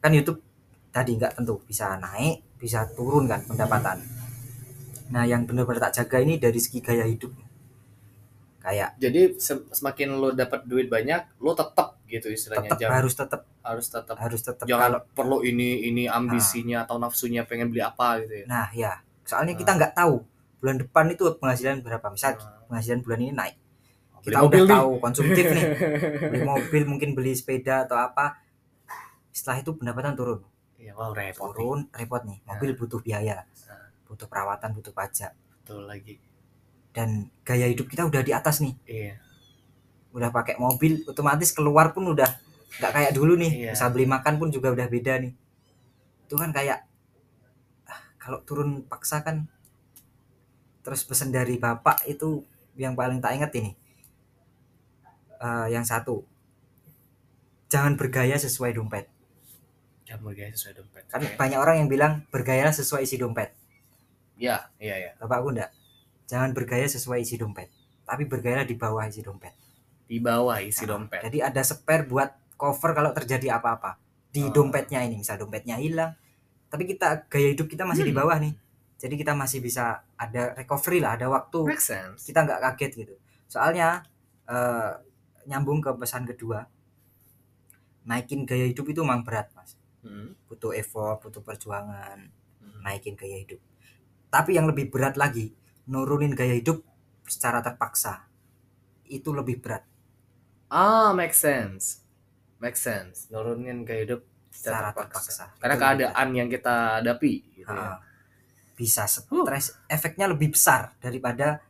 kan YouTube tadi nggak tentu bisa naik bisa turun kan pendapatan. Nah yang benar-benar tak jaga ini dari segi gaya hidup. Kayak jadi se- semakin lo dapat duit banyak lo tetap gitu istilahnya tetap Jangan- harus tetap harus tetap harus tetap jangan kalau perlu ini ini ambisinya atau nafsunya pengen beli apa gitu ya. Nah ya soalnya Ah. kita nggak tahu bulan depan itu penghasilan berapa. Misal Ah. penghasilan bulan ini naik. Beli kita mobil udah nih. tahu konsumtif nih. <laughs> Beli mobil mungkin beli sepeda atau apa setelah itu pendapatan turun Iya, wow repot nih. turun repot nih mobil butuh biaya Ah. butuh perawatan butuh pajak Betul lagi. dan gaya hidup kita udah di atas nih Iya. udah pakai mobil otomatis keluar pun udah nggak kayak dulu nih Iya. bisa beli makan pun juga udah beda nih itu kan kayak ah, kalau turun paksa kan terus pesan dari bapak itu yang paling tak inget ini Eh, yang satu jangan bergaya sesuai dompet Jangan bergaya sesuai dompet. kan Oke. banyak orang yang bilang bergaya sesuai isi dompet Iya, iya, iya. bapakku enggak jangan bergaya sesuai isi dompet tapi bergaya di bawah isi dompet Di bawah isi Nah, dompet. Jadi ada spare buat cover kalau terjadi apa-apa di Oh. dompetnya ini. Misal dompetnya hilang, tapi kita gaya hidup kita masih di Hmm. bawah nih. Jadi kita masih bisa ada recovery lah, ada waktu Make sense. kita nggak kaget gitu. Soalnya eh, nyambung ke pesan kedua, naikin gaya hidup itu memang berat mas. Hmm. Butuh effort, butuh perjuangan, Hmm. naikin gaya hidup. Tapi yang lebih berat lagi, nurunin gaya hidup secara terpaksa. Itu lebih berat Ah, make sense. Make sense. Nurunin gaya hidup secara secara terpaksa. terpaksa. Karena Itu keadaan yang kita hadapi gitu ya. Ah, bisa stres efeknya lebih besar daripada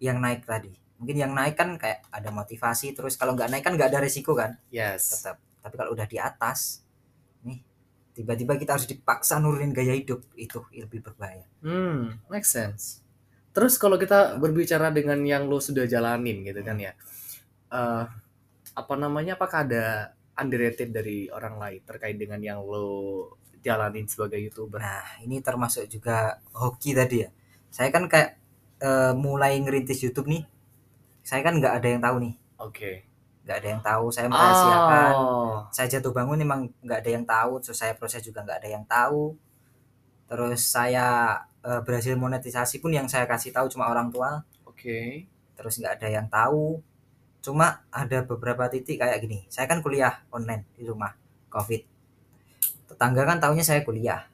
yang naik tadi mungkin yang naik kan kayak ada motivasi terus kalau nggak naik kan nggak ada resiko kan Yes. tetap tapi kalau udah di atas tiba-tiba kita harus dipaksa nurunin gaya hidup itu lebih berbahaya Hmm, make sense. Terus kalau kita berbicara dengan yang lo sudah jalanin gitu kan ya, eh apa namanya? Apakah ada underrated dari orang lain terkait dengan yang lo jalanin sebagai youtuber? nah ini termasuk juga hoki tadi ya saya kan kayak eh, mulai ngerintis YouTube nih saya kan nggak ada yang tahu nih Oke. Nggak ada yang tahu saya merahasiakan. Oh, saya jatuh bangun emang nggak ada yang tahu terus saya proses juga nggak ada yang tahu. Terus saya eh, berhasil monetisasi pun yang saya kasih tahu cuma orang tua. Oke. terus nggak ada yang tahu. Cuma ada beberapa titik kayak gini. Saya kan kuliah online di rumah covid. Tetangga kan tahunya saya kuliah.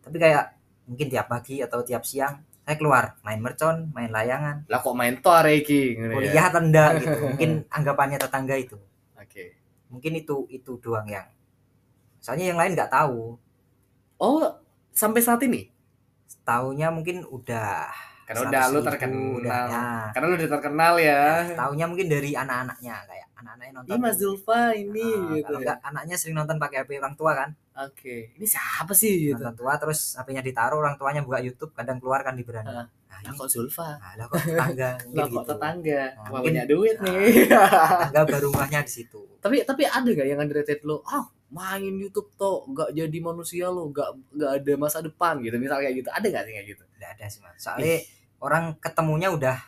Tapi kayak mungkin tiap pagi atau tiap siang saya keluar main mercon main layangan Lah kok main tor iki ngono ya? kuliah enggak gitu <laughs> mungkin anggapannya tetangga itu Oke. mungkin itu itu doang yang soalnya yang lain nggak tahu Oh, sampai saat ini? taunya mungkin udah Karena udah lu 100.000, terkenal. udah, ya. Karena lu udah terkenal ya. taunya mungkin dari anak-anaknya kayak anak-anaknya nonton Ih Mas Zulfa ini Ah, gitu. kalau enggak anaknya sering nonton pakai HP orang tua kan Oke. Ini siapa sih gitu? nonton tua terus HP-nya ditaruh orang tuanya buka YouTube kadang keluar kan di beranda Ah. nah, Lah ini kok Zulfa? nah, lah kok tetangga <laughs> Lah gitu kok tetangga? Nah, Wah, mungkin- banyak duit Nah. nih. tetangga baru rumahnya di situ <laughs> tapi tapi ada nggak yang underrated lo? Ah, main YouTube tuh nggak jadi manusia lo, nggak nggak ada masa depan gitu. Misal kayak gitu. Ada nggak sih kayak gitu? Nggak ada sih mas soalnya orang ketemunya udah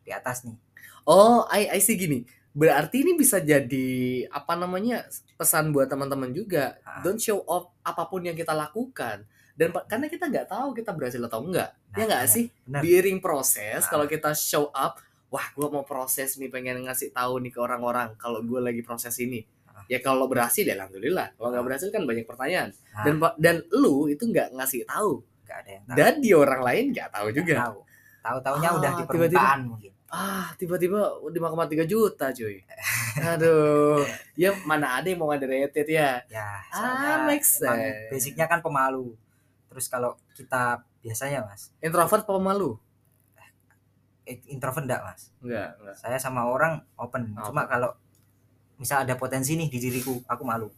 di atas nih Oh, I, I see gini. Berarti ini bisa jadi apa namanya pesan buat teman-teman juga. Ah. Don't show off apa pun yang kita lakukan. Dan karena kita nggak tahu kita berhasil atau enggak. Nah, ya nggak sih? During proses, Ah. kalau kita show up, wah gue mau proses nih pengen ngasih tahu nih ke orang-orang kalau gue lagi proses ini. Ah. Ya kalau berhasil ya alhamdulillah. Kalau nggak Ah. berhasil kan banyak pertanyaan. Nah, Dan dan lu itu nggak ngasih tahu. Nggak ada yang tahu. Dan di orang lain nggak tahu Nggak juga. tahu. Tahu taunya Ah, udah di permukaan mungkin. Ah tiba-tiba 5,3 juta cuy. Aduh. <laughs> Ya mana ada yang mau underrated ya? Ya Ah, make sense. basicnya kan pemalu. Terus kalau kita biasanya mas. Introvert apa malu eh, introvert enggak mas? Enggak enggak saya sama orang open. Oh, cuma kalau misal ada potensi nih di diriku aku malu.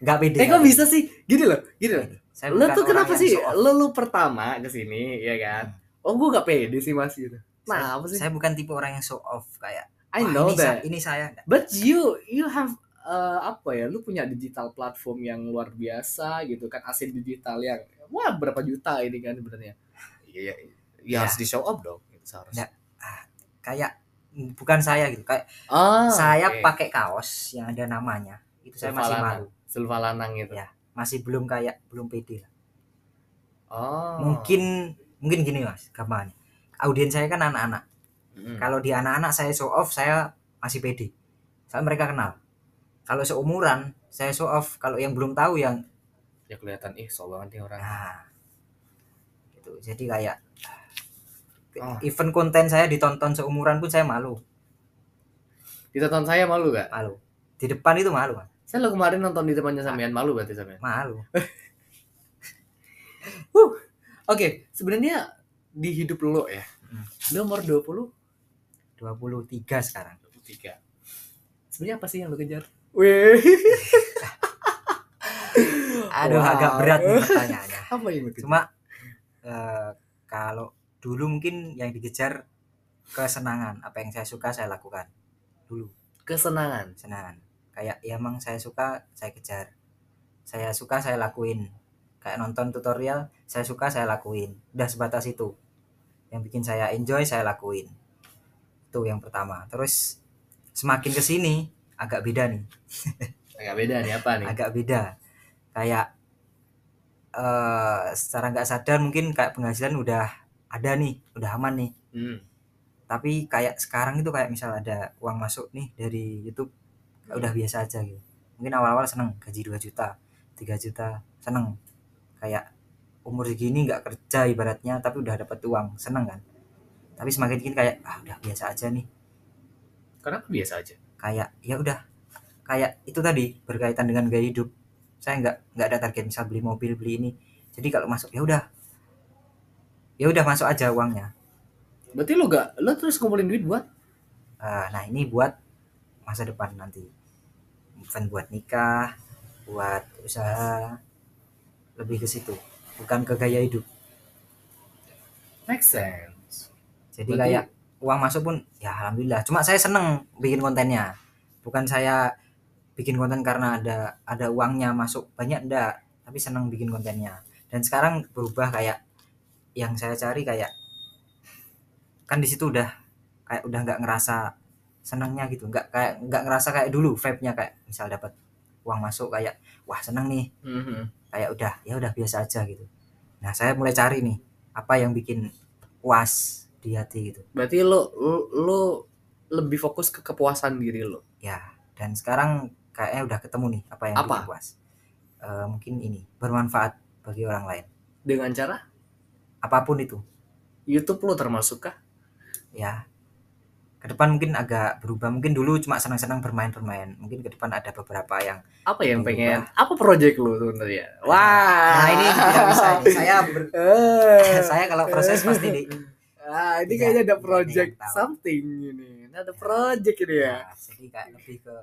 Nggak pede eh kok bisa sih? Gini loh gini loh saya bukan tuh kenapa sih off. lo lu pertama ke sini ya kan oh gue gak pede sih mas gitu saya, nah apa sih saya bukan tipe orang yang show off kayak I "Wah, know ini that sa- ini saya but you you have uh, apa ya lu punya digital platform yang luar biasa gitu kan aset digital yang wah berapa juta ini kan sebenarnya iya ya, Ya. harus di show up dong gitu seharusnya Nggak. kayak bukan saya gitu kayak ah saya oke. pakai kaos yang ada namanya itu saya masih Silvalanang. malu Silva Lanang gitu Ya. Masih belum kayak belum pede lah. oh. Mungkin mungkin gini mas gampang. Audiens saya kan anak-anak. Mm. kalau di anak-anak saya show off saya masih pede. Soalnya mereka kenal. Kalau seumuran saya show off. Kalau yang belum tahu yang ya kelihatan ih so banget nih orang. Nah gitu. Jadi kayak Ah. event konten saya ditonton seumuran pun saya malu. Ditonton saya malu gak malu. Di depan itu malu Mas. Saya lo kemarin nonton di depannya sampean malu berarti sampean malu. <laughs> Oke sebenarnya di hidup lo ya Hmm. lo umur 20 23 sekarang. 23 sebenarnya apa sih yang lo kejar? Wih, <laughs> aduh Wow. agak berat nih pertanyaannya. <laughs> Apa yang lo kejar? cuma eh, kalau dulu mungkin yang dikejar kesenangan. Apa yang saya suka saya lakukan. Dulu. Kesenangan? Senangan kayak ya emang saya suka saya kejar. Saya suka saya lakuin. Kayak nonton tutorial saya suka saya lakuin. Udah sebatas itu. Yang bikin saya enjoy saya lakuin. Itu yang pertama. Terus semakin ke sini agak beda nih. <laughs> Agak beda nih apa nih? Agak beda. Kayak eh secara nggak sadar mungkin kayak penghasilan udah ada nih udah aman nih. Hmm. tapi kayak sekarang itu kayak misal ada uang masuk nih dari YouTube udah biasa aja gitu. Mungkin awal-awal seneng gaji 2 juta 3 juta seneng. Kayak umur segini nggak kerja ibaratnya tapi udah dapat uang seneng kan? Tapi semakin dikit kayak ah udah biasa aja nih. Kenapa biasa aja? Kayak ya udah. Kayak itu tadi berkaitan dengan gaya hidup. Saya nggak nggak ada target misal beli mobil beli ini. Jadi kalau masuk ya udah. Ya udah masuk aja uangnya. Berarti lo gak lo terus ngumpulin duit buat? Ah, nah ini buat masa depan nanti event buat nikah buat usaha lebih ke situ. Bukan ke gaya hidup. Make sense. Jadi Berarti- kayak uang masuk pun ya alhamdulillah. Cuma saya seneng bikin kontennya. Bukan saya bikin konten karena ada ada uangnya masuk banyak enggak tapi seneng bikin kontennya. Dan sekarang berubah kayak yang saya cari kayak kan di situ udah kayak udah nggak ngerasa senangnya gitu. Nggak kayak nggak ngerasa kayak dulu vibe-nya kayak misal dapat uang masuk kayak wah seneng nih. Mhm. kayak udah ya udah biasa aja gitu. Nah saya mulai cari nih apa yang bikin puas di hati gitu. Berarti lo, lo lo lebih fokus ke kepuasan diri lo? Ya dan sekarang kayaknya udah ketemu nih apa yang Apa? bikin puas. Eh, mungkin ini bermanfaat bagi orang lain. Dengan cara? Apa pun itu. YouTube lo termasuk kah? Ya ke depan mungkin agak berubah. Mungkin dulu cuma senang-senang bermain-bermain. Mungkin ke depan ada beberapa yang apa yang Berubah. pengen? apa project lo sebenarnya? Wah. nah ini tidak bisa ini. <laughs> saya ber- Eh. saya kalau proses pasti di ah ini Tidak- kayaknya ada project tahu. something ini. Ini ada project ini ya. ya, jadi kayak lebih ke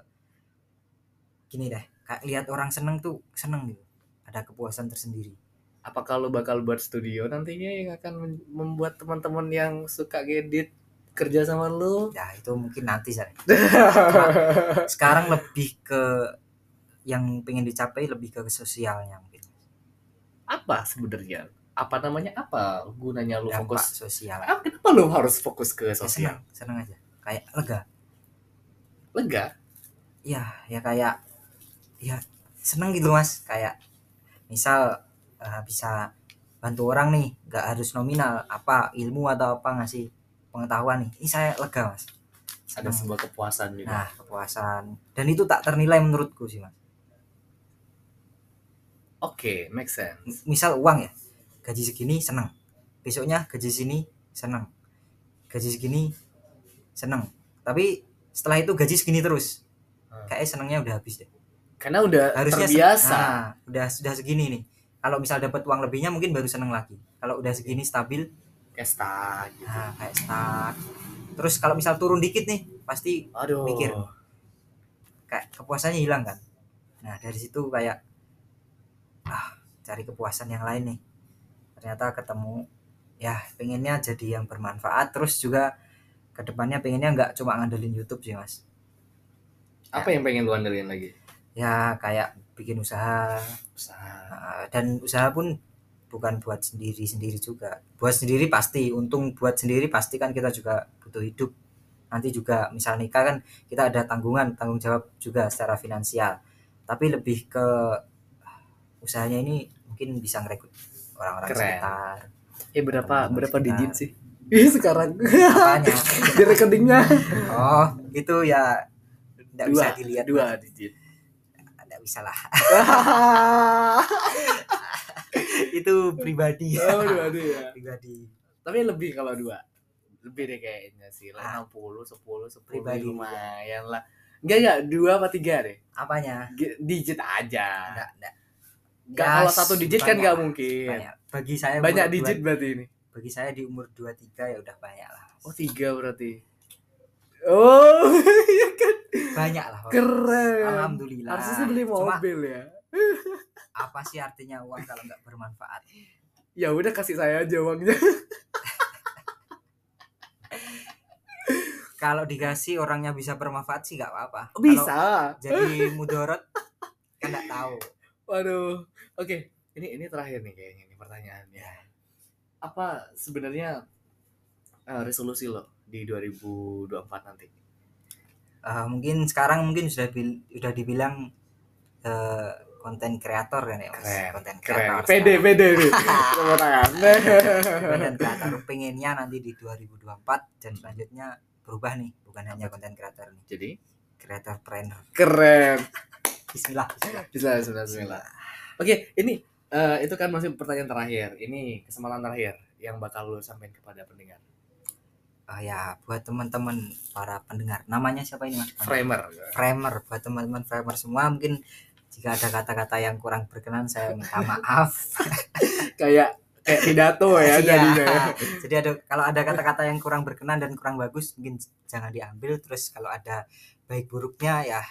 gini deh. Kayak lihat orang seneng tuh seneng gitu. Ada kepuasan tersendiri. Apakah lo bakal buat studio nantinya yang akan membuat teman-teman yang suka ngedit kerja sama lo ya itu mungkin nanti saya <laughs> sekarang lebih ke yang pengen dicapai lebih ke sosialnya mungkin. Apa sebenarnya? Apa namanya? Apa gunanya lo dampak fokus? sosial. Ah, kenapa lo harus fokus ke ya, sosial? seneng seneng aja. Kayak lega. Lega? Ya ya kayak ya seneng gitu mas. Kayak misal eh, bisa bantu orang nih nggak harus nominal. Apa ilmu atau apa ngasih pengetahuan nih. Ini saya lega mas. Ada sebuah kepuasan gitu nah kepuasan. Dan itu tak ternilai menurutku sih mas. Oke make sense. Misal uang ya. Gaji segini seneng besoknya gaji sini seneng gaji segini seneng tapi setelah itu gaji segini terus. Hmm. kayaknya senengnya udah habis deh. Karena udah harusnya terbiasa. Nah, udah sudah segini nih. Kalau misal dapat uang lebihnya mungkin baru seneng lagi. Kalau udah segini stabil kayak stuck gitu. Nah kayak stuck terus kalau misal turun dikit nih pasti aduh. Mikir. kayak kepuasannya hilang kan? Nah dari situ kayak ah cari kepuasan yang lain nih. Ternyata ketemu ya pengennya jadi yang bermanfaat. Terus juga ke depannya pengennya nggak cuma ngandelin YouTube sih mas. Apa yang pengen lu andelin lagi? ya kayak bikin usaha. Usaha. uh, dan usaha pun bukan buat sendiri sendiri juga. Buat sendiri pasti untung buat sendiri pasti kan kita juga butuh hidup. Nanti juga misal nikah kan kita ada tanggungan tanggung jawab juga secara finansial. Tapi lebih ke usahanya ini mungkin bisa ngerekrut orang-orang sekitar. Eh berapa berapa sekitar. digit sih? <laughs> Ih sekarang. <laughs> Di rekeningnya oh itu ya tidak bisa dilihat dua digit. tidak bisa lah <laughs> itu pribadi oh <laughs> dua dua ya. pribadi Tapi lebih kalau dua. Lebih deh kayaknya sih. Ah. Lah 60, 10, 10 Pribadi. lumayan lah. Enggak enggak, dua apa tiga deh. apanya Gi- Digit aja. enggak enggak Ya, kalau satu digit kan banyak enggak lah, mungkin. banyak bagi saya Banyak digit dua, berarti ini. bagi saya di umur 23 ya udah banyak lah Oh tiga berarti. Oh <laughs> iya kan banyak lah keren. alhamdulillah Harusnya beli Cuma, mobil ya. Apa sih artinya uang kalau nggak bermanfaat Ya udah kasih saya aja uangnya. <laughs> kalau dikasih orangnya bisa bermanfaat sih nggak apa-apa Kalau Bisa. jadi mudorot kan nggak tahu Waduh. Oke, ini ini terakhir nih kayaknya ini pertanyaannya. Apa sebenarnya eh, resolusi lo di 2024 nanti? Eh, mungkin sekarang mungkin sudah bil- sudah dibilang eh, konten kreator kan ya mas konten kreator Pede, pede nih. Konten kreator pengennya nanti di 2024 dan selanjutnya berubah nih bukan hanya konten kreator nih Jadi kreator trainer keren. <laughs> Bismillah Bismillah. Bismillah, bismillah, bismillah. Oke, ini eh, itu kan masih pertanyaan terakhir. Ini kesempatan terakhir yang bakal lo sampaikan kepada pendengar. Oh ya buat teman-teman para pendengar namanya siapa ini mas Framer. framer buat teman-teman framer semua mungkin jika ada kata-kata yang kurang berkenan saya minta maaf <laughs> Kayak kayak pidato ya Iya. jadinya. <laughs> jadi ada kalau ada kata-kata yang kurang berkenan dan kurang bagus mungkin jangan diambil terus kalau ada baik buruknya ya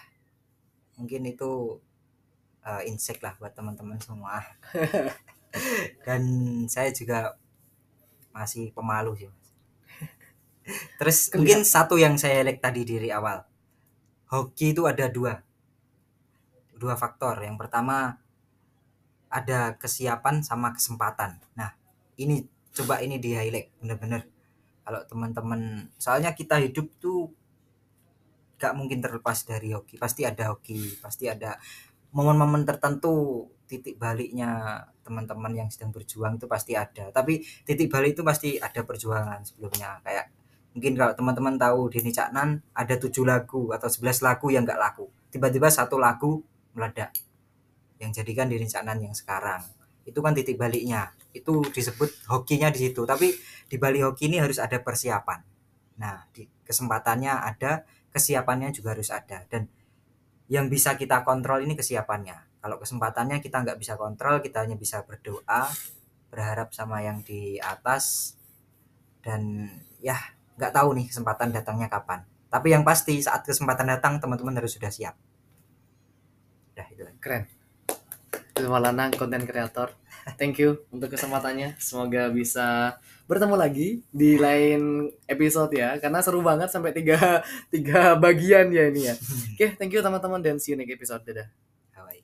mungkin itu uh, insek lah buat teman-teman semua <laughs> dan saya juga masih pemalu sih Mas. terus Kelihatan. mungkin satu yang saya like tadi dari awal hoki itu ada dua dua faktor. Yang pertama ada kesiapan sama kesempatan. Nah ini coba ini di highlight bener-bener. Kalau teman-teman soalnya kita hidup tuh gak mungkin terlepas dari hoki. Pasti ada hoki pasti ada momen-momen tertentu titik baliknya teman-teman yang sedang berjuang itu pasti ada. Tapi titik balik itu pasti ada perjuangan sebelumnya. Kayak mungkin kalau teman-teman tahu Denny Caknan ada tujuh lagu atau 11 lagu yang gak laku. Tiba-tiba satu lagu meledak yang jadikan Denny Caknan yang sekarang. Itu kan titik baliknya. Itu disebut hokinya di situ. Tapi di balik hoki ini harus ada persiapan. Nah di kesempatannya ada kesiapannya juga harus ada. Dan yang bisa kita kontrol ini kesiapannya. Kalau kesempatannya kita nggak bisa kontrol kita hanya bisa berdoa berharap sama yang di atas dan ya nggak tahu nih kesempatan datangnya kapan. Tapi yang pasti saat kesempatan datang teman-teman harus sudah siap Keren. Itu Maulana konten kreator. Thank you untuk kesempatannya. Semoga bisa bertemu lagi di lain episode ya. Karena seru banget sampai tiga, <laughs> tiga bagian ya ini ya. Oke, thank you teman-teman dan see you next episode. Dadah.